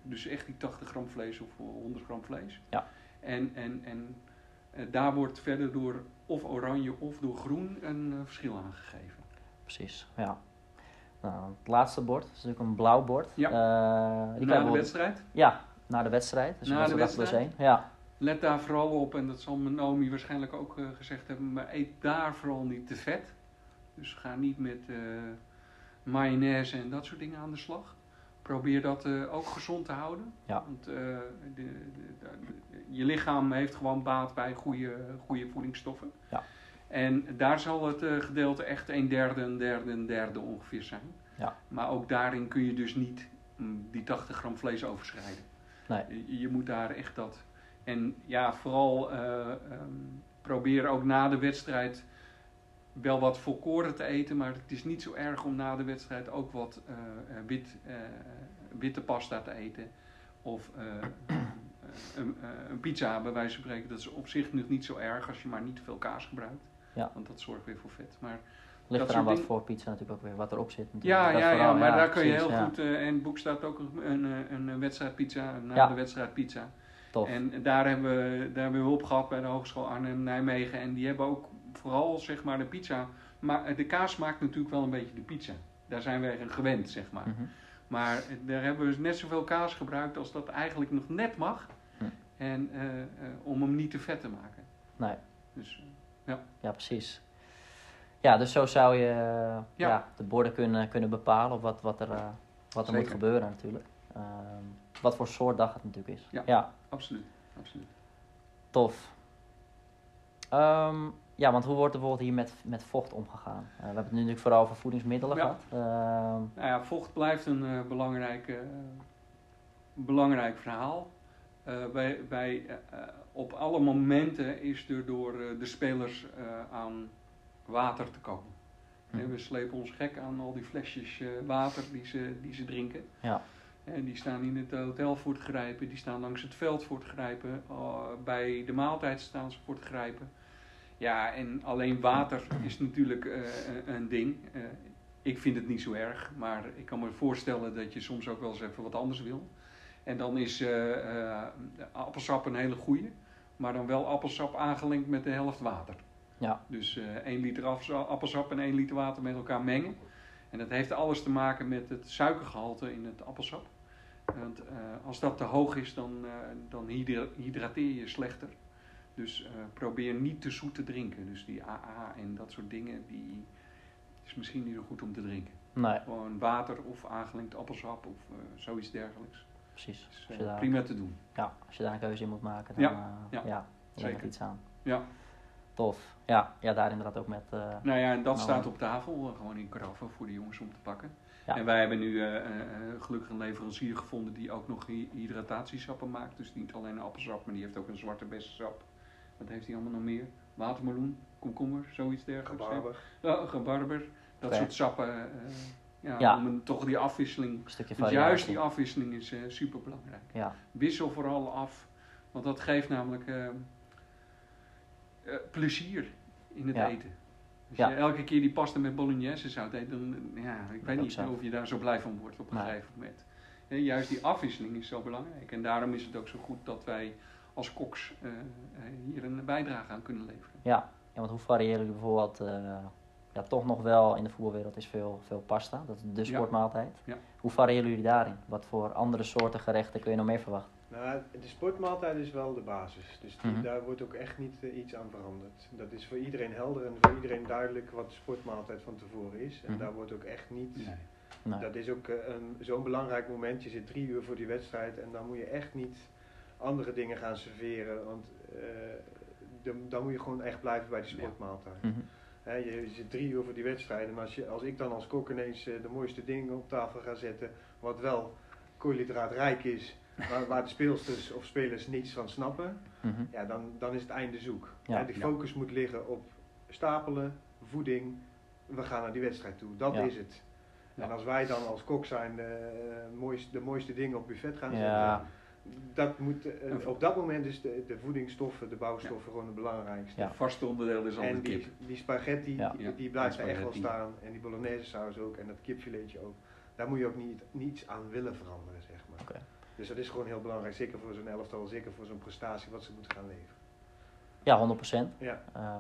Dus echt die 80 gram vlees of 100 gram vlees. Ja. En, en, en eh, daar wordt verder door of oranje of door groen een eh, verschil aangegeven. precies, ja. Nou, het laatste bord is natuurlijk een blauw bord. Ja. Eh, die Na de we- wedstrijd. Ja, na de wedstrijd. Dus Na de wedstrijd. Ja, Let daar vooral op, en dat zal Naomi waarschijnlijk ook eh, gezegd hebben, maar eet daar vooral niet te vet. Dus ga niet met eh, mayonaise en dat soort dingen aan de slag. Probeer dat eh, ook gezond te houden. Ja. Want eh, de, de- je lichaam heeft gewoon baat bij goede, goede voedingsstoffen. Ja. En daar zal het eh, gedeelte echt een derde, een derde, een derde ongeveer zijn. Ja. Maar ook daarin kun je dus niet mm, die 80 gram vlees overschrijden. Nee. Je, je moet daar echt dat. En ja, vooral eh, ehm, probeer ook na de wedstrijd wel wat volkoren te eten. Maar het is niet zo erg om na de wedstrijd ook wat eh, eh, wit, eh, witte pasta te eten. Of een, een pizza bij wijze van spreken. Dat is op zich nog niet zo erg als je maar niet veel kaas gebruikt. Ja. Want dat zorgt weer voor vet. Maar ligt eraan wat voor pizza natuurlijk ook weer, wat erop zit. ja, natuurlijk. Dat ja, ja, vooral, maar daar kun je heel ja. goed. en in het boek staat ook een, een, een, een wedstrijdpizza, een na Ja. de wedstrijdpizza. Tof. En daar hebben, we, daar hebben we hulp gehad bij de Hogeschool Arnhem-Nijmegen. En die hebben ook vooral zeg maar de pizza. Maar de kaas maakt natuurlijk wel een beetje de pizza. daar zijn wij gewend, zeg maar. Mhm. Maar daar hebben we net zoveel kaas gebruikt als dat eigenlijk nog net mag. Hm. En eh, eh, om hem niet te vet te maken. Nee. Dus Ja, precies. Ja, dus zo zou je eh, ja. Ja. de borden kunnen, kunnen bepalen op wat, wat er, eh, wat er moet gebeuren natuurlijk. Ehm, wat voor soort dag het natuurlijk is. Ja. ja absoluut, absoluut. tof. Ehm, ja, want hoe wordt er bijvoorbeeld hier met, met vocht omgegaan? Eh, we hebben het nu natuurlijk vooral over voedingsmiddelen Ja. gehad. Ehm, Nou ja, vocht blijft een eh, belangrijk, eh, belangrijk verhaal. Eh, eh, op alle momenten is er door de spelers aan water te komen. Hm. Eh, we slepen ons gek aan al die flesjes water die ze, die ze drinken. Ja. En die staan in het hotel voor het grijpen, die staan langs het veld voor het grijpen, bij de maaltijd staan ze voor het grijpen. Ja, en alleen water is natuurlijk eh, een- een ding. Eh, ik vind het niet zo erg, maar ik kan me voorstellen dat je soms ook wel eens even wat anders wil. En dan is eh, eh, appelsap een hele goeie, maar dan wel appelsap aangelengd met de helft water. Ja. Dus eh 1 liter appelsap- en 1 liter water met elkaar mengen. En dat heeft alles te maken met het suikergehalte in het appelsap. Want eh, als dat te hoog is, dan, eh, dan hydra- hydrateer je slechter. Dus eh, probeer niet te zoet te drinken. Dus die AA en dat soort dingen, die is misschien niet zo goed om te drinken. nee, Gewoon water of aangelengd appelsap of eh, zoiets dergelijks. precies. Eh, daar, prima te doen. ja, als je daar een keuze in moet maken, dan Ja, ja, ja, zeker. er iets aan. Ja. Tof. Ja, ja, daar inderdaad ook met... Nou ja, en dat Nou, staat op tafel, gewoon in karaffen voor de jongens om te pakken. Ja. En wij hebben nu gelukkig een leverancier gevonden die ook nog hy- hydratatiesappen maakt. Dus niet alleen een appelsap, maar die heeft ook een zwarte bessensap. Wat heeft hij allemaal nog meer? Watermeloen, komkommer, zoiets dergelijks. Gebarber. Ja, gebarber, dat soort sappen. eh, ja, Ja. Om een, toch die afwisseling. een stukje Want juist die afwisseling is super belangrijk. Ja, Wissel vooral af, want dat geeft namelijk eh, eh, plezier in het Ja. eten. Als Ja. je elke keer die pasta met bolognese zou eten, dan eh, ja, ik weet niet zo. of je daar zo blij van wordt op een Nee. gegeven moment. Ja, juist die afwisseling is zo belangrijk. En daarom is het ook zo goed dat wij als koks eh, eh, hier een bijdrage aan kunnen leveren. Ja, ja want hoe variëren jullie bijvoorbeeld... eh, ja, toch nog wel in de voetbalwereld is veel, veel pasta. Dat is de sportmaaltijd. Ja. Hoe variëren jullie daarin? Wat voor andere soorten gerechten kun je nog meer verwachten? Nou, de sportmaaltijd is wel de basis. Dus die, Mhm. daar wordt ook echt niet iets aan veranderd. Dat is voor iedereen helder en voor iedereen duidelijk wat de sportmaaltijd van tevoren is. En Mhm. daar wordt ook echt niet. Nee. Dat is ook een- zo'n belangrijk moment. Je zit drie uur voor die wedstrijd en dan moet je echt niet andere dingen gaan serveren. Want eh, de- dan moet je gewoon echt blijven bij Ja. sportmaaltijd. Mhm. Je, je zit drie uur voor die wedstrijd en als, je, als ik dan als kok ineens eh, de mooiste dingen op tafel ga zetten, wat wel koolhydraatrijk is, waar, waar de speelsters of spelers niets van snappen, Mhm. ja, dan, dan is het einde zoek. Ja. De Ja. focus moet liggen op stapelen, voeding, we gaan naar die wedstrijd toe. Dat Ja. is het. En als wij dan als kok zijn de, mooiste, de mooiste dingen op buffet gaan Ja. zetten, dat moet, eh, op dat moment is de, de voedingsstoffen, de bouwstoffen gewoon het belangrijkste. Ja. Het vaste onderdeel is altijd En die, kip. die spaghetti, Ja. die, die blijft er echt wel staan. En die bolognese saus ook. En dat kipfiletje ook. Daar moet je ook niet, niets aan willen veranderen, zeg maar. Oké. Dus dat is gewoon heel belangrijk. Zeker voor zo'n elftal, zeker voor zo'n prestatie wat ze moeten gaan leveren. Ja, 100%. Ja. Eh,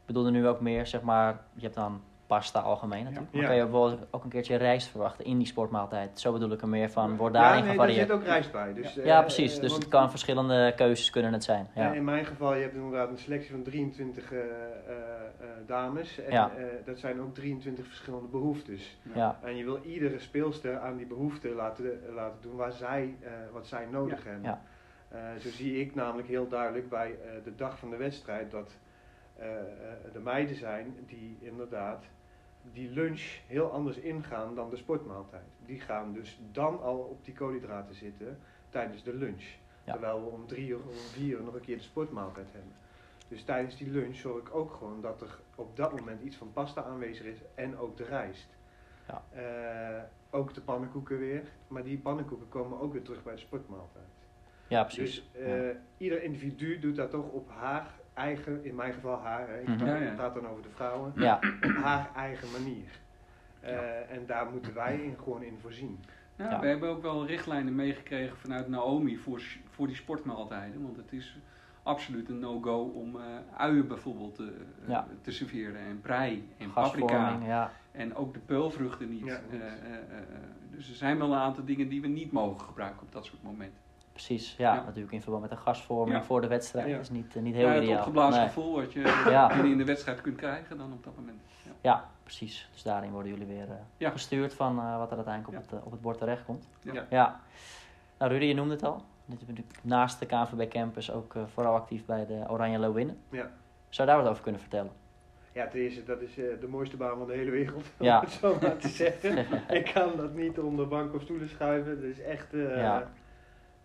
ik bedoelde nu ook meer, zeg maar, je hebt dan pasta algemeen natuurlijk. Ja. Maar Ja. kan je bijvoorbeeld ook een keertje rijst verwachten in die sportmaaltijd? Zo bedoel ik er meer van, wordt ja, daarin nee, daar gevarieerd? zit ook rijst bij. Dus, ja, eh, precies. eh, Dus want- het kan verschillende keuzes kunnen het zijn. Ja. Ja, In mijn geval, je hebt inderdaad een selectie van 23 eh, eh, eh, dames. En Ja. eh, dat zijn ook 23 verschillende behoeftes. ja, En je wil iedere speelster aan die behoefte laten, laten doen waar zij, eh, wat zij nodig hebben. Ja. Eh, zo zie ik namelijk heel duidelijk bij eh, de dag van de wedstrijd dat eh, eh, de meiden zijn die inderdaad die lunch heel anders ingaan dan de sportmaaltijd. Die gaan dus dan al op die koolhydraten zitten tijdens de lunch. Ja. Terwijl we om drie uur of om vier uur nog een keer de sportmaaltijd hebben. Dus tijdens die lunch zorg ik ook gewoon dat er op dat moment iets van pasta aanwezig is en ook de rijst. Ja. Eh, ook de pannenkoeken weer, maar die pannenkoeken komen ook weer terug bij de sportmaaltijd. ja precies. Dus eh, ieder individu doet dat toch op haar eigen, in mijn geval haar, hè, ik Mhm. praat, Ja, dan over de vrouwen, ja, op haar eigen manier. Eh, En daar moeten wij in, gewoon in voorzien. Ja, Ja. We hebben ook wel richtlijnen meegekregen vanuit Naomi voor, voor die sportmaaltijden. Want het is absoluut een no-go om eh, uien bijvoorbeeld eh, Ja. te serveren. En prei en paprika. Ja. En ook de peulvruchten niet. Ja, Eh, eh, eh, eh, dus er zijn wel een aantal dingen die we niet mogen gebruiken op dat soort momenten. Precies, ja, Ja. natuurlijk in verband met de gasvorming Ja. voor de wedstrijd. Ja. is niet, eh, niet heel Ja, het ideaal. opgeblazen Nee. gevoel wat je in de wedstrijd kunt krijgen dan op dat moment. Ja. Ja, precies. Dus daarin worden jullie weer eh, Ja. gestuurd van eh, wat er uiteindelijk op, het, op het bord terechtkomt. Ja. Ja. Nou, Rudy, je noemde het al. Dit is natuurlijk naast de KNVB Campus ook eh, vooral actief bij de Oranje Leeuwinnen. Ja. Zou je daar wat over kunnen vertellen? Ja, ten eerste, dat is eh, de mooiste baan van de hele wereld, Ja. om het zo maar te zeggen. ik kan dat niet onder bank of stoelen schuiven. Dat is echt,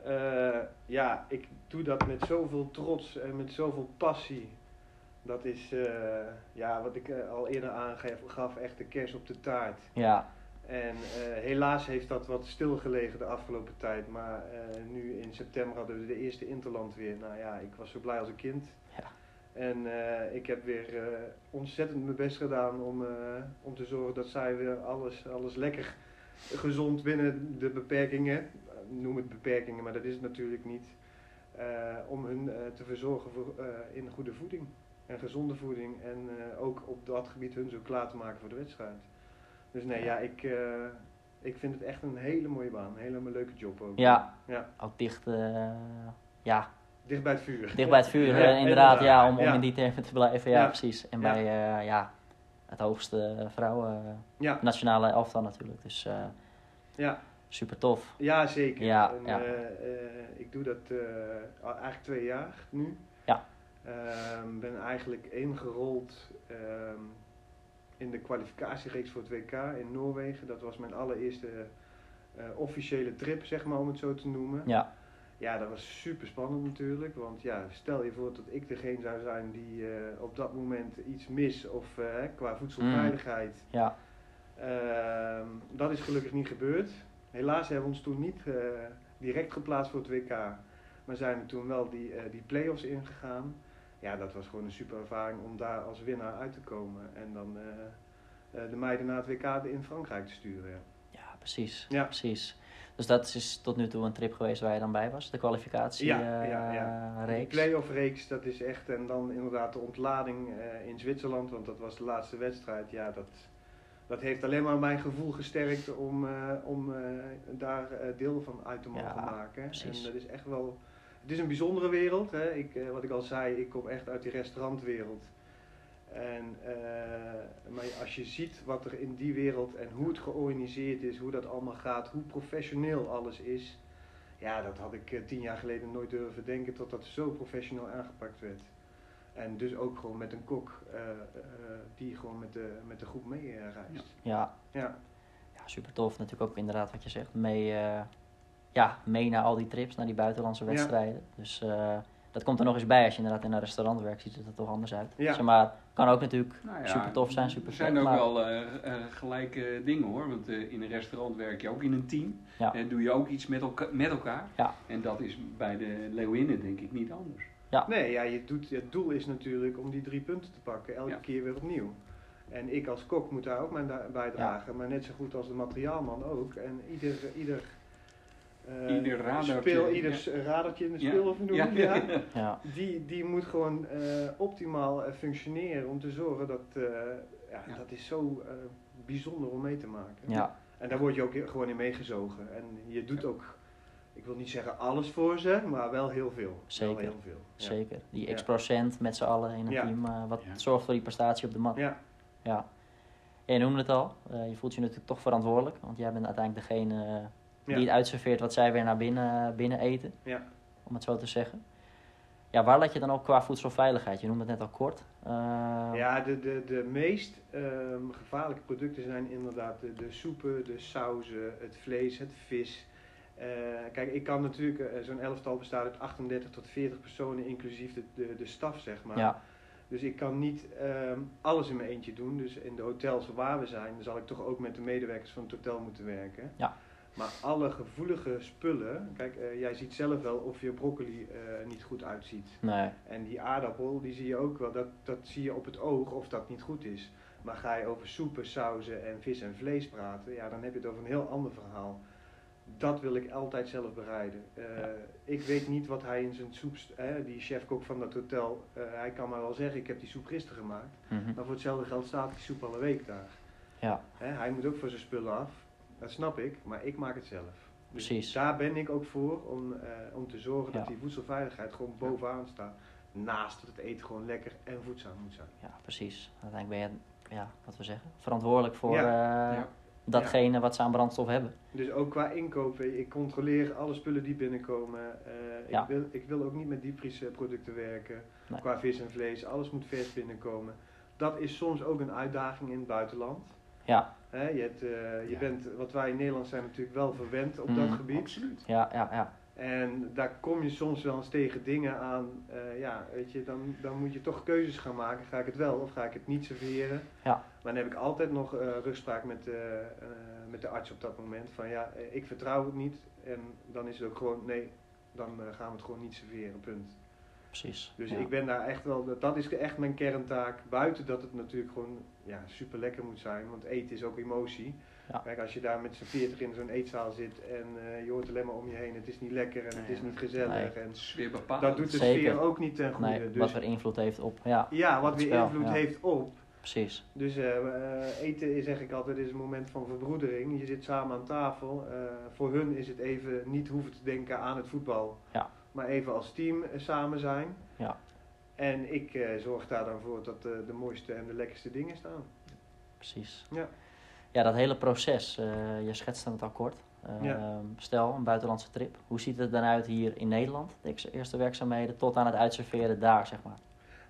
eh, Ja. ik doe dat met zoveel trots en met zoveel passie. Dat is, eh, ja, wat ik eh, al eerder aangaf, gaf echt de kers op de taart. Ja, En helaas heeft dat wat stilgelegen de afgelopen tijd. Maar nu in september hadden we de eerste Interland weer. Nou ja, ik was zo blij als een kind. Ja. En ik heb weer ontzettend mijn best gedaan om, om te zorgen dat zij weer alles, alles lekker gezond binnen de beperkingen, noem het beperkingen, maar dat is het natuurlijk niet, eh, om hun eh, te verzorgen voor, eh, in goede voeding en gezonde voeding en ook op dat gebied hun zo klaar te maken voor de wedstrijd. Dus nee, ja, ik, ik vind het echt een hele mooie baan, een hele leuke job ook. ja. Ja. ook dicht, ja, Dicht bij het vuur. dicht bij het vuur, Ja, eh, inderdaad, ja, om, om Ja. in die termen te blijven. Ja, Ja. precies. En bij ja, het hoogste vrouwen nationale elftal natuurlijk. Dus ja. Super tof. Ja, zeker. Ja, en, ja. eh, eh, ik doe dat al eigenlijk twee jaar nu. Ja. Ehm, ben eigenlijk ingerold ehm, in de kwalificatiereeks voor het WK in Noorwegen. Dat was mijn allereerste officiële trip, zeg maar, om het zo te noemen. Ja, Ja, dat was super spannend natuurlijk. Want ja, stel je voor dat ik degene zou zijn die op dat moment iets mis of qua voedselveiligheid. ja, Ehm, dat is gelukkig niet gebeurd. Helaas hebben we ons toen niet eh, direct geplaatst voor het WK. Maar zijn er toen wel die, eh, die play-offs ingegaan. Ja, dat was gewoon een super ervaring om daar als winnaar uit te komen. En dan eh, de meiden naar het WK in Frankrijk te sturen. ja. ja, precies. Ja. precies. Dus dat is tot nu toe een trip geweest waar je dan bij was, de kwalificatie Ja, ja, ja. Reeks. play-off reeks, dat is echt. En dan inderdaad de ontlading in Zwitserland, want dat was de laatste wedstrijd. Ja, dat, dat heeft alleen maar mijn gevoel gesterkt om, eh, om eh, daar eh, deel van uit te mogen Ja, maken. precies. En dat is echt wel. Het is een bijzondere wereld. Hè. Ik, wat ik al zei, ik kom echt uit die restaurantwereld. En, maar als je ziet wat er in die wereld en hoe het georganiseerd is, hoe dat allemaal gaat, hoe professioneel alles is. Ja, dat had ik tien jaar geleden nooit durven denken tot dat zo professioneel aangepakt werd. En dus ook gewoon met een kok eh, eh, die gewoon met de, met de groep mee eh, reist. Ja, Ja. ja, super tof. Natuurlijk ook inderdaad wat je zegt, mee, eh, ja, mee naar al die trips, naar die buitenlandse Ja. wedstrijden. Dus eh, dat komt er nog eens bij. Als je inderdaad in een restaurant werkt, ziet het er toch anders uit. Ja. Zeg maar kan ook natuurlijk Nou ja, super tof zijn, super Er zijn vet, ook maar- wel eh, eh, gelijke dingen hoor. Want eh, in een restaurant werk je ook in een team. Ja. En doe je ook iets met, elka met elkaar. Ja. En dat is bij de Leeuwinnen denk ik niet anders. Nee, ja, je doet, het doel is natuurlijk om die drie punten te pakken, elke Ja. keer weer opnieuw. En ik als kok moet daar ook mijn bijdragen, maar net zo goed als de materiaalman ook. En ieder, ieder, eh, Ieder radertje, speel, ieder ja. radertje in de Ja. speel, of hoe noem Ja. Ja. ja, Die, die moet gewoon eh, optimaal eh, functioneren om te zorgen dat, eh, ja, Ja. dat is zo eh, bijzonder om mee te maken. ja, En daar word je ook gewoon in meegezogen. En je doet ook, ik wil niet zeggen alles voor ze, maar wel heel veel. Zeker. Wel heel veel. Ja. zeker. Die x procent met z'n allen in een Ja. team, eh, wat Ja. zorgt voor die prestatie op de mat. Ja. Ja. Je noemde het al. Eh, je voelt je natuurlijk toch verantwoordelijk. Want jij bent uiteindelijk degene eh, die Ja. het uitserveert wat zij weer naar binnen, binnen eten. Ja. Om het zo te zeggen. Ja, waar let je dan op qua voedselveiligheid? Je noemde het net al kort. Eh, Ja, de, de, de meest ehm, gevaarlijke producten zijn inderdaad de, de soepen, de sauzen, het vlees, het vis. Eh, kijk, ik kan natuurlijk, eh, zo'n elftal bestaat uit 38 tot 40 personen, inclusief de, de, de staf, zeg maar. ja, Dus ik kan niet ehm, alles in mijn eentje doen. Dus in de hotels waar we zijn, zal ik toch ook met de medewerkers van het hotel moeten werken. Ja. Maar alle gevoelige spullen, kijk, eh, jij ziet zelf wel of je broccoli eh, niet goed uitziet. nee, En die aardappel, die zie je ook wel, dat, dat zie je op het oog of dat niet goed is. Maar ga je over soepen, sauzen en vis en vlees praten, ja, dan heb je het over een heel ander verhaal. Dat wil ik altijd zelf bereiden. Eh, Ik weet niet wat hij in zijn soep, hè, die chefkok van dat hotel, eh, hij kan maar wel zeggen, ik heb die soep gisteren gemaakt. Mhm. Maar voor hetzelfde geld staat die soep al een week daar. Ja, Hè, hij moet ook voor zijn spullen af, dat snap ik, maar ik maak het zelf. Dus Precies. daar ben ik ook voor, om, eh, om te zorgen Ja. dat die voedselveiligheid gewoon bovenaan staat. Naast dat het eten gewoon lekker en voedzaam moet zijn. ja, precies. Uiteindelijk ben je, ja, wat we zeggen, verantwoordelijk voor Ja. Eh, Ja. datgene wat ze aan brandstof hebben. Dus ook qua inkopen, ik controleer alle spullen die binnenkomen. Eh, Ja. ik, wil, ik wil ook niet met diepvriesproducten werken. Nee. Qua vis en vlees, alles moet vers binnenkomen. Dat is soms ook een uitdaging in het buitenland. Ja, Hè, je, hebt, eh, je Ja. bent, wat wij in Nederland zijn natuurlijk wel verwend op Mhm. dat gebied. Absoluut. ja, ja, ja. En daar kom je soms wel eens tegen dingen aan. eh, ja, weet je, dan, dan moet je toch keuzes gaan maken. Ga ik het wel of ga ik het niet serveren? Ja. Maar dan heb ik altijd nog eh rugsspraak met, eh, eh, met de arts op dat moment. Van ja, ik vertrouw het niet. En dan is het ook gewoon, nee, dan gaan we het gewoon niet serveren, punt. Precies. Dus ja. ik ben daar echt wel, dat- dat is echt mijn kerntaak. Buiten dat het natuurlijk gewoon ja, super lekker moet zijn, want eten is ook emotie. Ja. Kijk, als je daar met z'n veertig in zo'n eetzaal zit en eh, je hoort alleen maar om je heen, het is niet lekker en het is niet gezellig. Nee. En bepaald. dat doet de Zeker. sfeer ook niet ten goede. Nee, dus, wat weer invloed heeft op, ja, ja, wat weer spel, invloed ja. heeft op. precies. Dus eh, eh, eten is zeg ik altijd is een moment van verbroedering. Je zit samen aan tafel. Eh, voor hun is het even niet hoeven te denken aan het voetbal. Ja. Maar even als team samen zijn. Ja. En ik zorg daar dan voor dat de mooiste en de lekkerste dingen staan. Precies. Ja. Ja, dat hele proces, je schetste het al kort. Eh, Ja. Stel, een buitenlandse trip. Hoe ziet het dan uit hier in Nederland? De eerste werkzaamheden tot aan het uitserveren daar, zeg maar.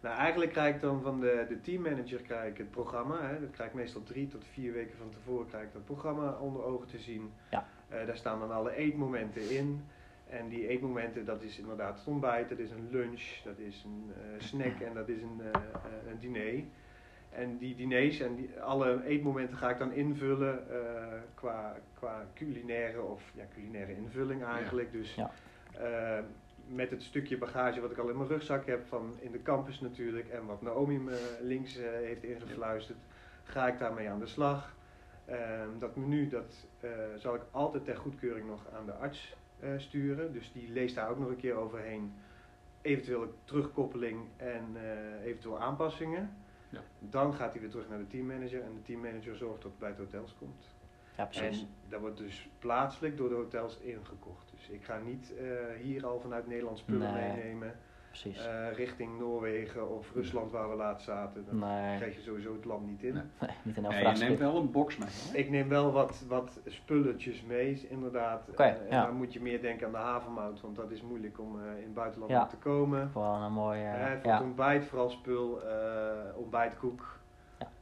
Nou, eigenlijk krijg ik dan van de, de teammanager krijg ik het programma. Hè. Dat krijg ik meestal drie tot vier weken van tevoren krijg ik dat programma onder ogen te zien. Ja. Eh, daar staan dan alle eetmomenten in. En die eetmomenten, dat is inderdaad het ontbijt, dat is een lunch, dat is een eh, snack en dat is een, eh, een diner. En die diners en die, alle eetmomenten ga ik dan invullen qua, qua culinaire of ja, culinaire invulling eigenlijk. Dus Ja. Met het stukje bagage wat ik al in mijn rugzak heb van in de campus natuurlijk en wat Naomi me links eh, heeft ingefluisterd, ga ik daarmee aan de slag. Ehm, dat menu dat, eh, zal ik altijd ter goedkeuring nog aan de arts eh, sturen. Dus die leest daar ook nog een keer overheen. Eventuele terugkoppeling en eventueel aanpassingen. Ja. Dan gaat hij weer terug naar de teammanager en de teammanager zorgt dat het bij het hotels komt. Ja, precies. En dat wordt dus plaatselijk door de hotels ingekocht. Dus ik ga niet eh, hier al vanuit Nederland spullen Nee. meenemen precies. eh, richting Noorwegen of Rusland waar we laatst zaten. Dan nee, krijg je sowieso het land niet in. Nee. niet in elk Ja, je neemt wel een box mee. Hè? Ik neem wel wat, wat spulletjes mee, inderdaad. Eh, en ja. dan moet je meer denken aan de havenmout, want dat is moeilijk om eh, in het buitenland Ja. te komen. Gewoon een mooie, voor het ontbijt vooral spul, eh, ontbijtkoek.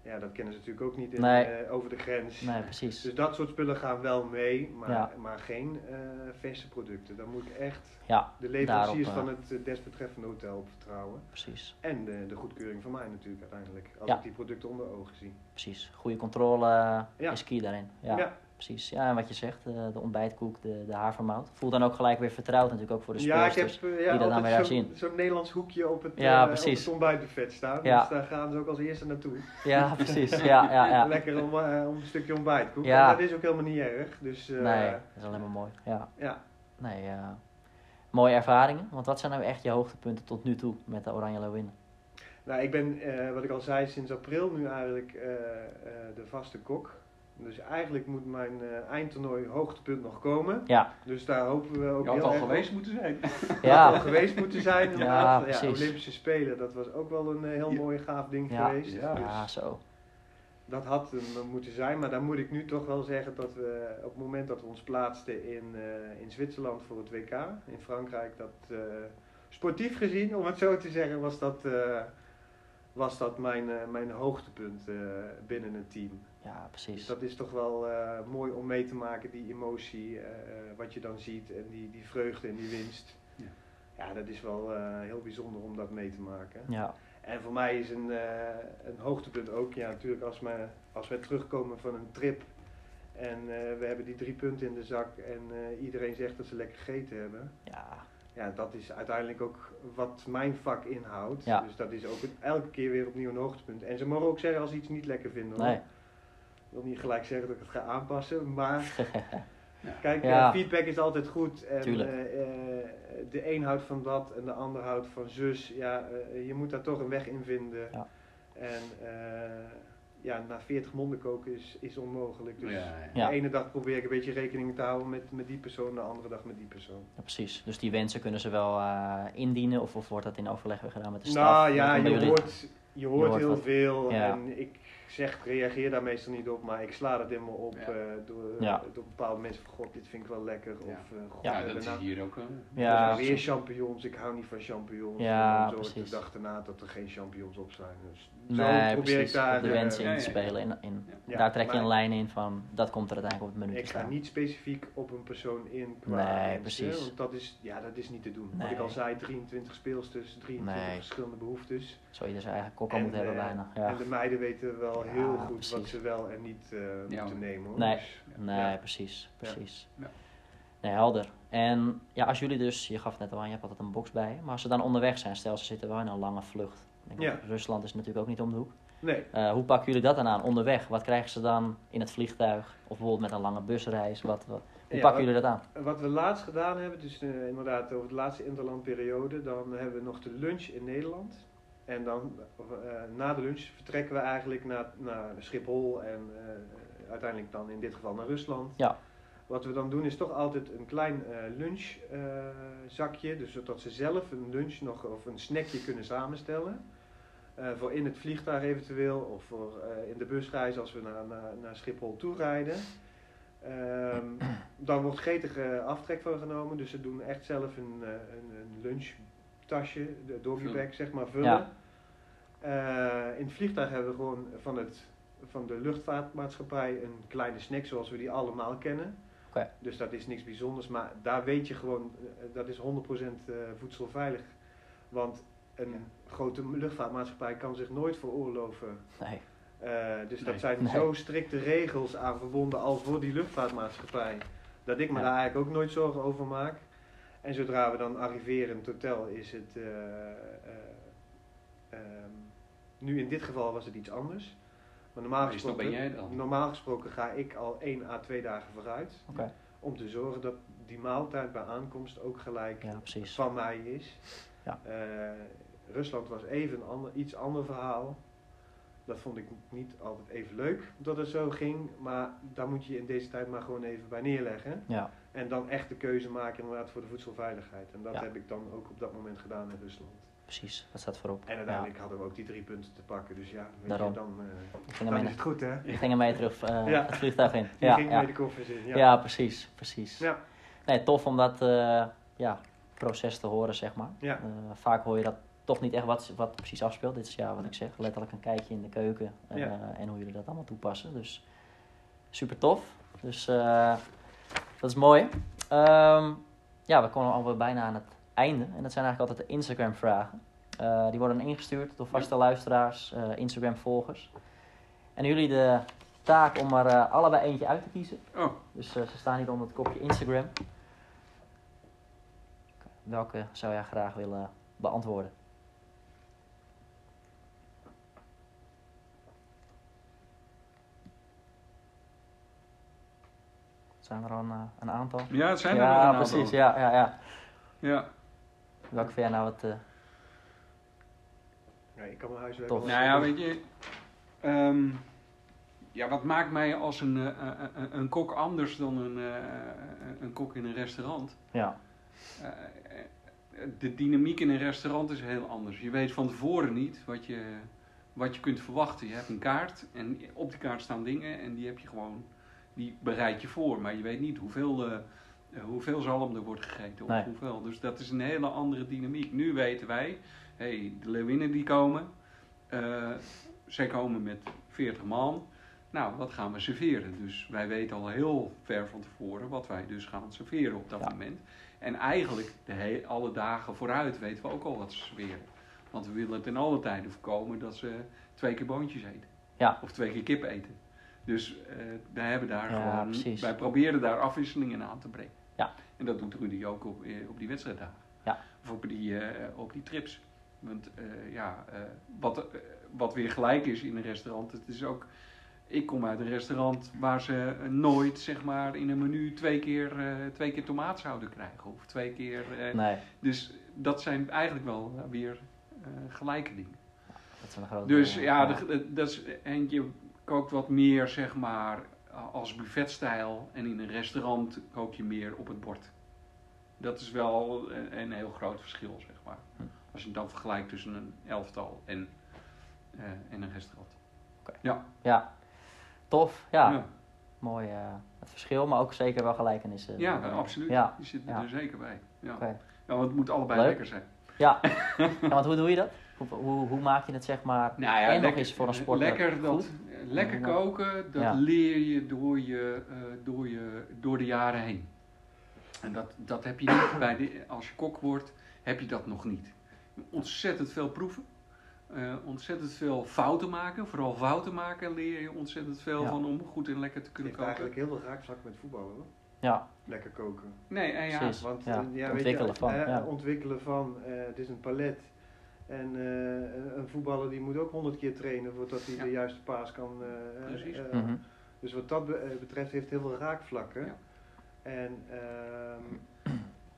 Ja. Dat kennen ze natuurlijk ook niet in, Nee. eh, over de grens. nee, precies. Dus dat soort spullen gaan wel mee, maar, Ja. maar geen eh, verse producten. Dan moet ik echt Ja, de leveranciers Daarop, van het eh, desbetreffende hotel op vertrouwen. precies. En de, de goedkeuring van mij natuurlijk uiteindelijk, als Ja. ik die producten onder ogen zie. Precies. Goede controle is key daarin. Ja, ja. Precies. Ja, en wat je zegt, eh, de ontbijtkoek, de, de havermout. Voelt dan ook gelijk weer vertrouwd natuurlijk ook voor de Ja, ik heb eh, die ja, dat dan weer daar zien. zo'n Nederlands hoekje op het, Ja, eh, op precies. het ontbijtbuffet staan. Ja. Dus daar gaan ze ook als eerste naartoe. Ja, precies. Ja, ja, ja. Lekker om, om een stukje ontbijtkoek. Ja. En dat is ook helemaal niet erg. Dus, Nee, dat is alleen maar mooi. Ja, ja. nee, mooie ervaringen. Want wat zijn nou echt je hoogtepunten tot nu toe met de Oranje Leeuwinnen? Nou, ik ben, wat ik al zei, sinds april nu eigenlijk de vaste kok. Dus eigenlijk moet mijn eh, eindtoernooi hoogtepunt nog komen. Ja, Dus daar hopen we ook Je had heel al erg geweest op. moeten zijn. Ja. al ja, geweest moeten zijn. Ja, precies. Olympische Spelen, dat was ook wel een eh, heel Ja. mooi gaaf ding Ja. geweest. Ja. Dus ja, zo. dat had hem moeten zijn, maar dan moet ik nu toch wel zeggen dat we op het moment dat we ons plaatsten in, eh, in Zwitserland voor het WK, in Frankrijk, dat eh, sportief gezien, om het zo te zeggen, was dat, eh, was dat mijn, eh, mijn hoogtepunt eh, binnen het team. Ja, Dus precies. dat is toch wel eh, mooi om mee te maken, die emotie, eh, wat je dan ziet en die, die vreugde en die winst. Ja. Ja, dat is wel eh, heel bijzonder om dat mee te maken. Ja, En voor mij is een, eh, een hoogtepunt ook, ja natuurlijk als, we, als wij terugkomen van een trip en eh, we hebben die drie punten in de zak en eh, iedereen zegt dat ze lekker gegeten hebben. ja, Ja, dat is uiteindelijk ook wat mijn vak inhoudt. Ja. Dus dat is ook het- elke keer weer opnieuw een hoogtepunt. En ze mogen ook zeggen als ze iets niet lekker vinden. hoor. nee. Ik wil niet gelijk zeggen dat ik het ga aanpassen, maar Kijk, Ja. eh, feedback is altijd goed. En, Tuurlijk. eh, eh, de een houdt van dat en de ander houdt van zus. Ja, eh, je moet daar toch een weg in vinden. Ja. En eh, ja, na 40 monden koken is, is onmogelijk. Dus Ja, ja. Ja. de ene dag probeer ik een beetje rekening te houden met, met die persoon, de andere dag met die persoon. Ja, precies. Dus die wensen kunnen ze wel eh, indienen of, of wordt dat in overleg weer gedaan met de staf? Nou ja, je hoort, je hoort heel wat. veel Ja. en ik zeg, reageer daar meestal niet op, maar ik sla dat helemaal op Ja. eh, door, Ja. door bepaalde mensen van god, dit vind ik wel lekker. Ja. Of eh, god, Ja, dat is nou- hier ook. eh, Ja, er zijn weer champignons, ik hou niet van champignons. Ja, en ik precies. de dag erna dat er geen champignons op zijn. Dus Nee, zo probeer precies. ik daar... op de eh, wensen in ja, te ja. spelen. In, in, Ja, daar trek je een lijn in van, dat komt er uiteindelijk op het menu Ik te ga niet specifiek op een persoon in qua Nee, precies. Want dat is, ja, dat is niet te doen. Wat ik al zei, 23 speelsters, 23 Nee. verschillende behoeftes. Zou je dus eigenlijk kok al En, moeten hebben eh, bijna. Ja. En de meiden weten wel Ja, heel goed wat ze wel en niet eh, Ja. moeten nemen. Hoor. Nee. Dus, Nee, ja. precies. precies. Ja. Nee, helder. En ja, als jullie dus, je gaf het net al aan, je hebt altijd een box bij. Maar als ze dan onderweg zijn, stel ze zitten wel in een lange vlucht. Ik denk, Ja. Rusland is natuurlijk ook niet om de hoek. Nee, Eh, hoe pakken jullie dat dan aan onderweg? Wat krijgen ze dan in het vliegtuig? Of bijvoorbeeld met een lange busreis? Wat, wat- hoe Ja, pakken wat- jullie dat aan? Wat we laatst gedaan hebben, dus eh, inderdaad over de laatste interlandperiode, dan hebben we nog de lunch in Nederland. En dan eh, na de lunch vertrekken we eigenlijk naar, naar Schiphol en eh, uiteindelijk dan in dit geval naar Rusland. Ja. Wat we dan doen is toch altijd een klein eh lunchzakje, dus zodat ze zelf een lunch nog of een snackje kunnen samenstellen. Voor in het vliegtuig eventueel of voor in de busreis als we naar, naar, naar Schiphol toe rijden. Ehm, dan wordt gretige aftrek van genomen, dus ze doen echt zelf een, een, een lunchtasje, de doggybag zeg maar, vullen. Ja. Eh, in het vliegtuig hebben we gewoon van, het, van de luchtvaartmaatschappij een kleine snack zoals we die allemaal kennen. Oké. Dus dat is niks bijzonders, maar daar weet je gewoon, eh, dat is 100% eh, voedselveilig. Want een grote luchtvaartmaatschappij kan zich nooit veroorloven Nee. eh, dus dat zijn Nee. zo strikte regels aan verbonden als voor die luchtvaartmaatschappij. Dat ik me Ja. daar eigenlijk ook nooit zorgen over maak. En zodra we dan arriveren in het hotel is het... eh, eh, ehm, nu in dit geval was het iets anders. Maar normaal gesproken, jij dan. normaal gesproken ga ik al 1 à 2 dagen vooruit. Oké. Om te zorgen dat die maaltijd bij aankomst ook gelijk Ja, van mij is. Ja. Eh, Rusland was even een ander, iets ander verhaal. Dat vond ik niet altijd even leuk dat het zo ging. Maar daar moet je in deze tijd maar gewoon even bij neerleggen. Ja, En dan echt de keuze maken inderdaad voor de voedselveiligheid. En dat Ja. heb ik dan ook op dat moment gedaan in Rusland. precies. Dat staat voorop. En uiteindelijk hadden we ook die drie punten te pakken. Dus ja, weet Daarom. je, dan, eh, gingen dan mee, is het goed hè. die gingen mee terug eh, Ja. het vliegtuig in. Die Ja, ging ja. met de koffers in. ja. Ja. precies. precies. Ja. Nee, tof om dat eh, ja, proces te horen, zeg maar. Ja. Eh, vaak hoor je dat toch niet echt wat, wat precies afspeelt. Dit is ja, wat ik zeg, letterlijk een kijkje in de keuken eh, Ja. en hoe jullie dat allemaal toepassen. Dus super tof. Dus eh, dat is mooi. Ehm, ja, we komen alweer bijna aan het einde. En dat zijn eigenlijk altijd de Instagram vragen. Eh, die worden ingestuurd door vaste luisteraars, eh, Instagram volgers. En jullie de taak om er eh, allebei eentje uit te kiezen. Oh, Dus ze staan hier onder het kopje Instagram. Welke zou jij graag willen beantwoorden? Zijn er al een, eh, een aantal? ja, het zijn er ja, nog een aantal. precies. Ja, ja, ja. Ja. Welke vind jij nou het... eh, Ja, ik kan mijn huiswerk Tof. al- Nou ja, weet je. ehm, ja, wat maakt mij als een, eh, eh, eh, een kok anders dan een, eh, een kok in een restaurant? ja, de dynamiek in een restaurant is heel anders. Je weet van tevoren niet wat je, wat je kunt verwachten. Je hebt een kaart en op die kaart staan dingen en die heb je gewoon, die bereid je voor. Maar je weet niet hoeveel, eh, hoeveel zalm er wordt gegeten of Nee. hoeveel. Dus dat is een hele andere dynamiek. Nu weten wij, hey, de leeuwinnen die komen, eh, zij komen met 40 man. Nou, wat gaan we serveren? Dus wij weten al heel ver van tevoren wat wij dus gaan serveren op dat Ja. moment. En eigenlijk de alle dagen vooruit weten we ook al wat ze serveren. Want we willen het in alle tijden voorkomen dat ze twee keer boontjes eten. Ja. Of twee keer kip eten. Dus eh wij hebben daar Ja, gewoon, precies. wij proberen daar afwisselingen aan te brengen. Ja. En dat doet Rudy ook op, eh, op die wedstrijddagen. Ja. Of op die, eh, op die trips. Want ja, wat, wat weer gelijk is in een restaurant, het is ook Ik kom uit een restaurant waar ze nooit, zeg maar, in een menu twee keer, twee keer tomaat zouden krijgen. Of twee keer... Nee, Dus dat zijn eigenlijk wel weer gelijke dingen. dat een grote... Dus ja, de- dat is, en je kookt wat meer, zeg maar, als buffetstijl. En in een restaurant kook je meer op het bord. Dat is wel een, een heel groot verschil, zeg maar. Hm. Als je het dan vergelijkt tussen een elftal en, eh, en een restaurant. Ja, tof. Ja, ja. mooi eh, het verschil, maar ook zeker wel gelijkenissen. Ja, Eh, absoluut. Ja, Die zitten ja. er zeker bij. Ja. oké. ja, want het moet allebei Leuk. lekker zijn. Ja. ja, want hoe doe je dat? Hoe, hoe, hoe maak je het zeg maar Nou ja, en nog lekker, eens voor een sporter lekker, dat, goed? Lekker koken, dat Ja. leer je door, je, eh, door, je door de jaren heen. En dat, dat heb je niet bij de, als je kok wordt, heb je dat nog niet. Ontzettend veel proeven, eh, ontzettend veel fouten maken. Vooral fouten maken leer je ontzettend veel Ja. van om goed en lekker te kunnen koken. eigenlijk heel veel raakvlak met voetballen hoor. Ja, Lekker koken. Nee, en ja, Precies. Want Ja, eh, ja, ontwikkelen je, van, eh, ja. ontwikkelen van, eh, het is een palet. En eh, een- voetballer die moet ook honderd keer trainen voordat hij Ja. de juiste paas kan. eh, Precies. eh, Mhm. Dus wat dat be- betreft heeft heel veel raakvlakken. Ja. En ehm,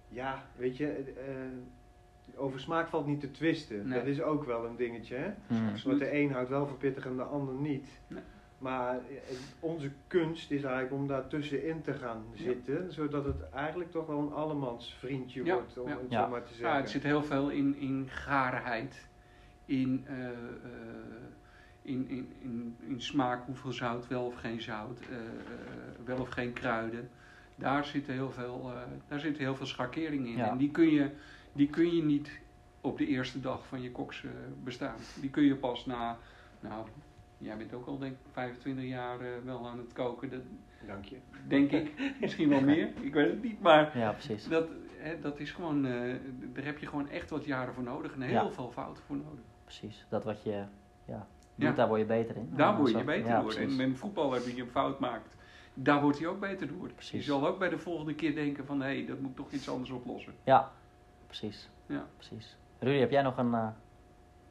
ja, weet je, eh, over smaak valt niet te twisten. Nee. Dat is ook wel een dingetje. Hè? Mhm. Want de een houdt wel van pittig en de ander niet. Nee. Maar eh, onze kunst is eigenlijk om daar tussenin te gaan Ja. zitten, zodat het eigenlijk toch wel een allemans vriendje Ja, wordt, om ja. het Ja. zo maar te zeggen. Ja, het zit heel veel in, in gaarheid, in, eh, eh, in, in, in, in smaak, hoeveel zout, wel of geen zout, eh, eh, wel of geen kruiden. Daar zitten heel veel, eh, daar zitten heel veel schakeringen in. Ja. En die kun, je, die kun je niet op de eerste dag van je koks eh, bestaan. Die kun je pas na, nou, jij bent ook al denk ik 25 jaar eh, wel aan het koken. Dat Dank je. denk ik, misschien wel meer, ik weet het niet. Maar Ja, precies. dat, hè, dat is gewoon, eh, daar heb je gewoon echt wat jaren voor nodig en heel Ja. veel fouten voor nodig. Precies. Dat wat je ja, doet, Ja. daar word je beter in. Daar word je beter ja, door. En met een voetballer die een fout maakt, daar wordt hij ook beter door. Je Precies. zal ook bij de volgende keer denken van, hé, dat moet ik toch iets anders oplossen. Ja, precies. Ja. precies. Rudy, heb jij nog een eh,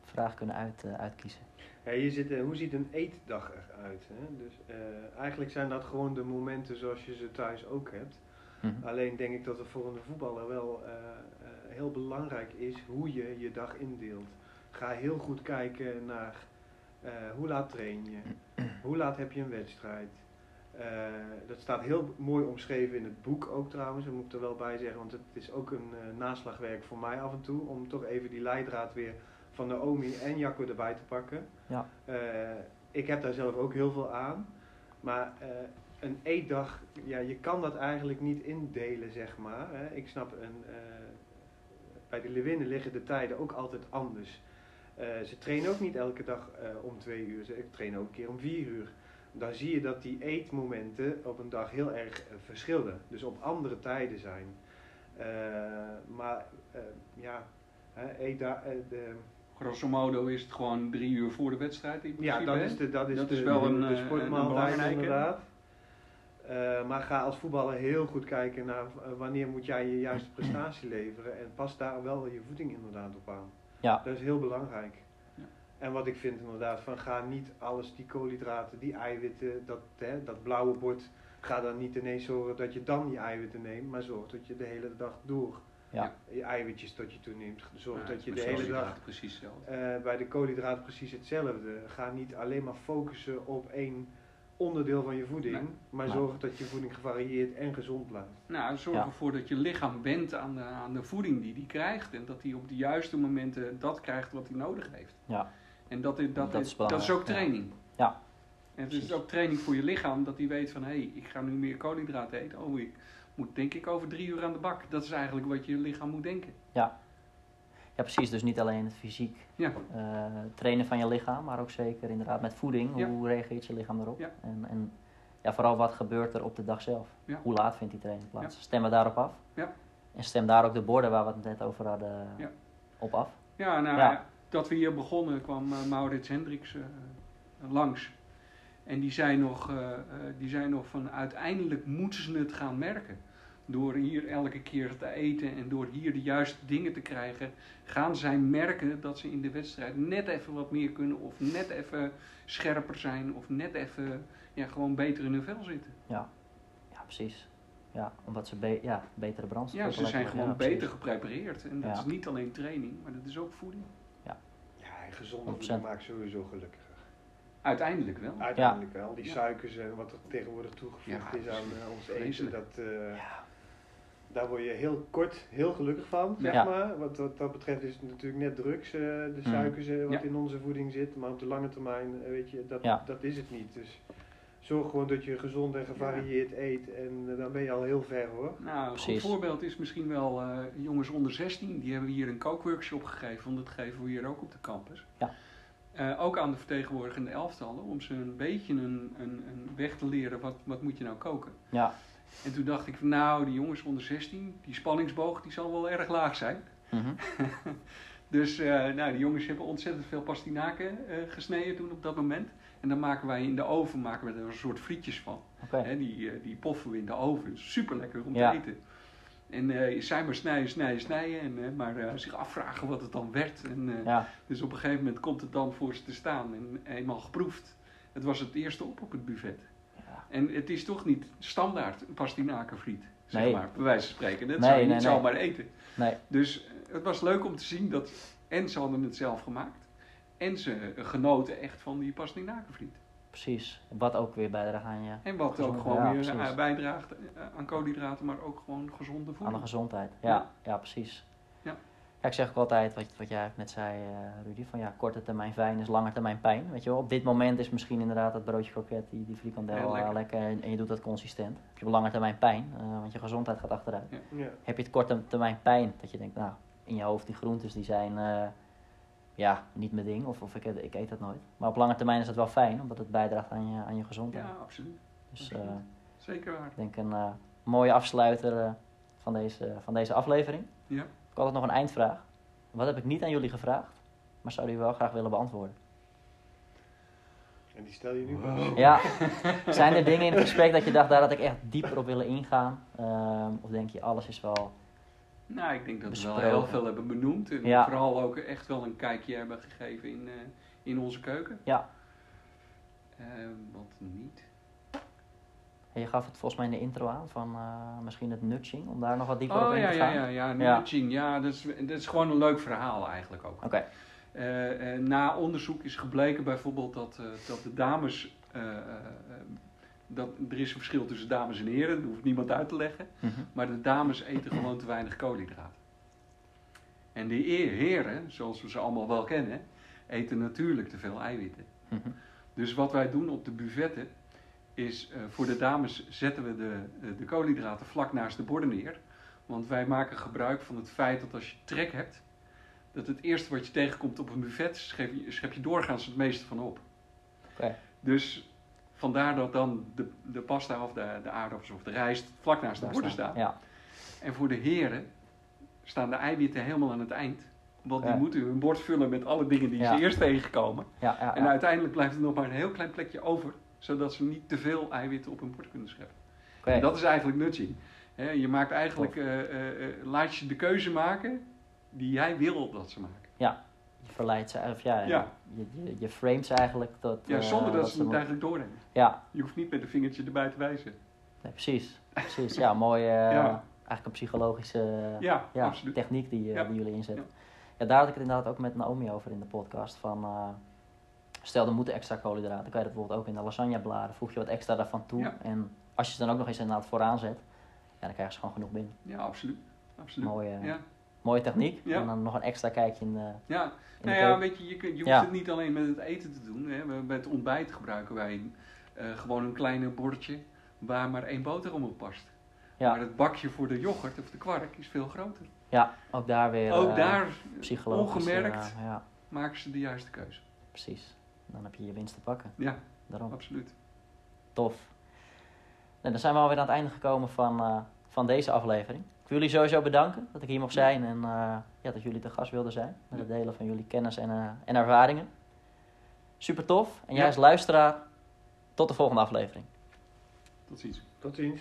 vraag kunnen uit, eh, uitkiezen? Ja, hier zit, hoe ziet een eetdag eruit? Hè? Dus, eh, eigenlijk zijn dat gewoon de momenten zoals je ze thuis ook hebt. Mhm. Alleen denk ik dat het voor een voetballer wel eh, eh, heel belangrijk is hoe je je dag indeelt. Ga heel goed kijken naar hoe laat train je, hoe laat heb je een wedstrijd. Dat staat heel mooi omschreven in het boek ook trouwens, dat moet ik er wel bij zeggen, want het is ook een naslagwerk voor mij af en toe om toch even die leidraad weer van Naomi en Jacco erbij te pakken. Ja. Eh, ik heb daar zelf ook heel veel aan, maar eh, een eetdag, ja, je kan dat eigenlijk niet indelen, zeg maar. Hè. Ik snap, een, eh, bij de Leeuwinnen liggen de tijden ook altijd anders. Ze trainen ook niet elke dag om twee uur, ze trainen ook een keer om vier uur. Dan zie je dat die eetmomenten op een dag heel erg verschillen, dus op andere tijden zijn. Maar ja, hè, eh, de, Grosso modo is het gewoon drie uur voor de wedstrijd in ja, dat is, de, dat is, Dat de, is wel de- een, de eh, een sportmaaltijd inderdaad. Eh, maar ga als voetballer heel goed kijken naar eh, wanneer moet jij je juiste prestatie leveren. En pas daar wel je voeding inderdaad op aan. Ja. Dat is heel belangrijk. Ja. En wat ik vind inderdaad, van ga niet alles, die koolhydraten, die eiwitten, dat, hè, dat blauwe bord, ga dan niet ineens zorgen dat je dan die eiwitten neemt, maar zorg dat je de hele dag door Ja. je eiwitjes tot je toeneemt. Zorg Ja, dat je de hele dag precies eh, bij de koolhydraten precies hetzelfde. Ga niet alleen maar focussen op één onderdeel van je voeding, Nee. maar zorg dat je voeding gevarieerd en gezond blijft. Nou, zorg Ja. ervoor dat je lichaam bent aan de, aan de voeding die hij krijgt. En dat hij op de juiste momenten dat krijgt wat hij nodig heeft. Ja. En dat, is, dat, Dat is, dat is ook training. Ja. En het is ook training voor je lichaam. Dat hij weet van, hé, hey, ik ga nu meer koolhydraten eten. Oh, ik moet denk ik over drie uur aan de bak. Dat is eigenlijk wat je lichaam moet denken. Ja, precies. Dus niet alleen het fysiek Ja, eh, trainen van je lichaam, maar ook zeker inderdaad met voeding. Ja. Hoe reageert je lichaam erop? Ja. En, en ja, vooral wat gebeurt er op de dag zelf? Ja. Hoe laat vindt die training plaats? Stem we daarop af? Ja. En stem daar ook de borden waar we het net over hadden Ja. op af? ja nou Ja. ja, dat we hier begonnen kwam eh, Maurits Hendricks eh, langs. En die zei, nog, eh, eh, die zei nog van uiteindelijk moeten ze het gaan merken. door hier elke keer te eten en door hier de juiste dingen te krijgen, gaan zij merken dat ze in de wedstrijd net even wat meer kunnen of net even scherper zijn of net even ja, gewoon beter in hun vel zitten. Ja, precies. Ja, omdat ze be ja, betere brandstof Ja, ze zijn gewoon Ja, beter geprepareerd. En dat Ja. is niet alleen training, maar dat is ook voeding. Ja, en gezonde 100%. voeding maakt sowieso gelukkiger. Uiteindelijk wel. Uiteindelijk wel. Die suikers en wat er tegenwoordig toegevoegd Ja, is aan eh, ons eten, dat, eh, Ja, daar word je heel kort heel gelukkig van, zeg Ja. maar. Wat, wat dat betreft is het natuurlijk net drugs, eh, de Mm. suikers eh, wat Ja. in onze voeding zit. Maar op de lange termijn, eh, weet je, dat, Ja. dat is het niet. Dus zorg gewoon dat je gezond en gevarieerd eet en eh, dan ben je al heel ver hoor. Nou, een goed voorbeeld is misschien wel eh, jongens onder 16. Die hebben hier een kookworkshop gegeven, want dat geven we hier ook op de campus. Ja. Eh, ook aan de vertegenwoordigende elftallen, om ze een beetje een, een, een weg te leren, wat, wat moet je nou koken. ja. En toen dacht ik, van, nou, die jongens onder 16, die spanningsboog, die zal wel erg laag zijn. Mhm. Dus eh, nou, die jongens hebben ontzettend veel pastinaken eh, gesneden toen op dat moment. En dan maken wij in de oven maken we er een soort frietjes van. Hè, die, die poffen we in de oven. Super lekker om Ja. te eten. En eh zij maar snijden, snijden, snijden. En, eh, maar eh, zich afvragen wat het dan werd. En, Ja, Dus op een gegeven moment komt het dan voor ze te staan. En eenmaal geproefd. Het was het eerste op op het buffet. Ja. En het is toch niet standaard een pastinakenfriet. Zeg Nee. maar, bij wijze van spreken. Dat Nee, zou je nee, niet zomaar eten. nee. Dus het was leuk om te zien dat en ze hadden het zelf gemaakt. En ze genoten echt van die pastinakenfriet. Precies. Wat ook weer bijdraagt aan je En wat Gezond, ook gewoon ja, weer precies. eh, bijdraagt eh, aan koolhydraten, maar ook gewoon gezonde aan de voeding. gezondheid. Ja, Ja. ja. precies. Ja. Ja, ik zeg ook altijd, wat, wat jij net zei, eh, Rudy, van ja, korte termijn fijn is lange termijn pijn. Weet je wel, op dit moment is misschien inderdaad dat broodje kroket, die, die frikandel Heel lekker. en, en je doet dat consistent. Heb je op lange termijn pijn, eh, want je gezondheid gaat achteruit. Ja. Heb je het korte termijn pijn, dat je denkt, nou, in je hoofd die groentes die zijn, eh, ja, niet mijn ding, of, of ik, ik eet dat nooit. Maar op lange termijn is het wel fijn, omdat het bijdraagt aan je, aan je gezondheid. Ja, absoluut. Dus eh. Zeker waar. ik denk een eh, mooie afsluiter eh, van, deze, van deze aflevering. Ja. Ik had nog een eindvraag. Wat heb ik niet aan jullie gevraagd, maar zou jullie wel graag willen beantwoorden? En die stel je nu Wow. Ja, zijn er dingen in het gesprek dat je dacht, daar had ik echt dieper op willen ingaan? Ehm, of denk je, alles is wel... Nou, ik denk dat we wel heel veel hebben benoemd. En Ja. vooral ook echt wel een kijkje hebben gegeven in, eh, in onze keuken. Ja. Eh, wat niet. Je gaf het volgens mij in de intro aan van eh, misschien het nudging, om daar nog wat dieper op Oh in ja, te gaan. ja, ja, Ja. nudging. Ja, dat is, dat is gewoon een leuk verhaal eigenlijk ook. Oké, na onderzoek is gebleken bijvoorbeeld dat, dat de dames. Dat, er is een verschil tussen dames en heren, dat hoeft niemand uit te leggen. Mhm. Maar de dames eten gewoon te weinig koolhydraten. En de he- heren, zoals we ze allemaal wel kennen, eten natuurlijk te veel eiwitten. Mhm. Dus wat wij doen op de buffetten is eh, voor de dames zetten we de, eh, de koolhydraten vlak naast de borden neer. Want wij maken gebruik van het feit dat als je trek hebt, dat het eerste wat je tegenkomt op een buffet, schep je, schep je doorgaans het meeste van op. Dus vandaar dat dan de, de pasta of de, de aardappels of de rijst vlak naast de borden staan. Ja, En voor de heren staan de eiwitten helemaal aan het eind. Want die Ja. moeten hun bord vullen met alle dingen die Ja. ze eerst tegenkomen. ja, ja. En ja. uiteindelijk blijft er nog maar een heel klein plekje over, zodat ze niet te veel eiwitten op hun bord kunnen scheppen. En dat is eigenlijk nudging. Je maakt eigenlijk, eh, eh, eh, laat je de keuze maken die jij wil dat ze maken. Je verleidt ze, of ja, Ja. Je, je, je frames eigenlijk tot... Ja, eh, zonder dat ze het eigenlijk doornemen. Ja, Je hoeft niet met een vingertje erbij te wijzen. nee, precies. Precies, ja, mooie, eh, Ja. eigenlijk een psychologische Ja, techniek die, eh, die jullie inzetten. Ja. Daar had ik het inderdaad ook met Naomi over in de podcast. Van, stel, er moeten extra koolhydraten. Dan kan je dat bijvoorbeeld ook in de lasagnebladen. Voeg je wat extra daarvan toe. En als je ze dan ook nog eens inderdaad vooraan zet, ja, dan krijgen ze gewoon genoeg binnen. Ja, absoluut. absoluut. Mooie, Ja, mooie techniek. Ja. En dan nog een extra kijkje in de, ja. in de Nou ja, keuken. weet je, je, je hoeft Ja. het niet alleen met het eten te doen. Hè. Bij het ontbijt gebruiken wij eh, gewoon een kleine bordje waar maar één boterham op past. Ja. Maar het bakje voor de yoghurt of de kwark is veel groter. Ja, ook daar weer Ook eh, daar ongemerkt eh, ja, maken ze de juiste keuze. precies. Dan heb je je winst te pakken. Ja, Daarom. absoluut. Tof. Nou, dan zijn we alweer aan het einde gekomen van, eh, van deze aflevering. Ik wil jullie sowieso bedanken dat ik hier mocht zijn en eh, ja, dat jullie te gast wilden zijn. Met het delen van jullie kennis en, eh, en ervaringen. Super tof. En jij Ja. als luisteraar, tot de volgende aflevering. Tot ziens. Tot ziens.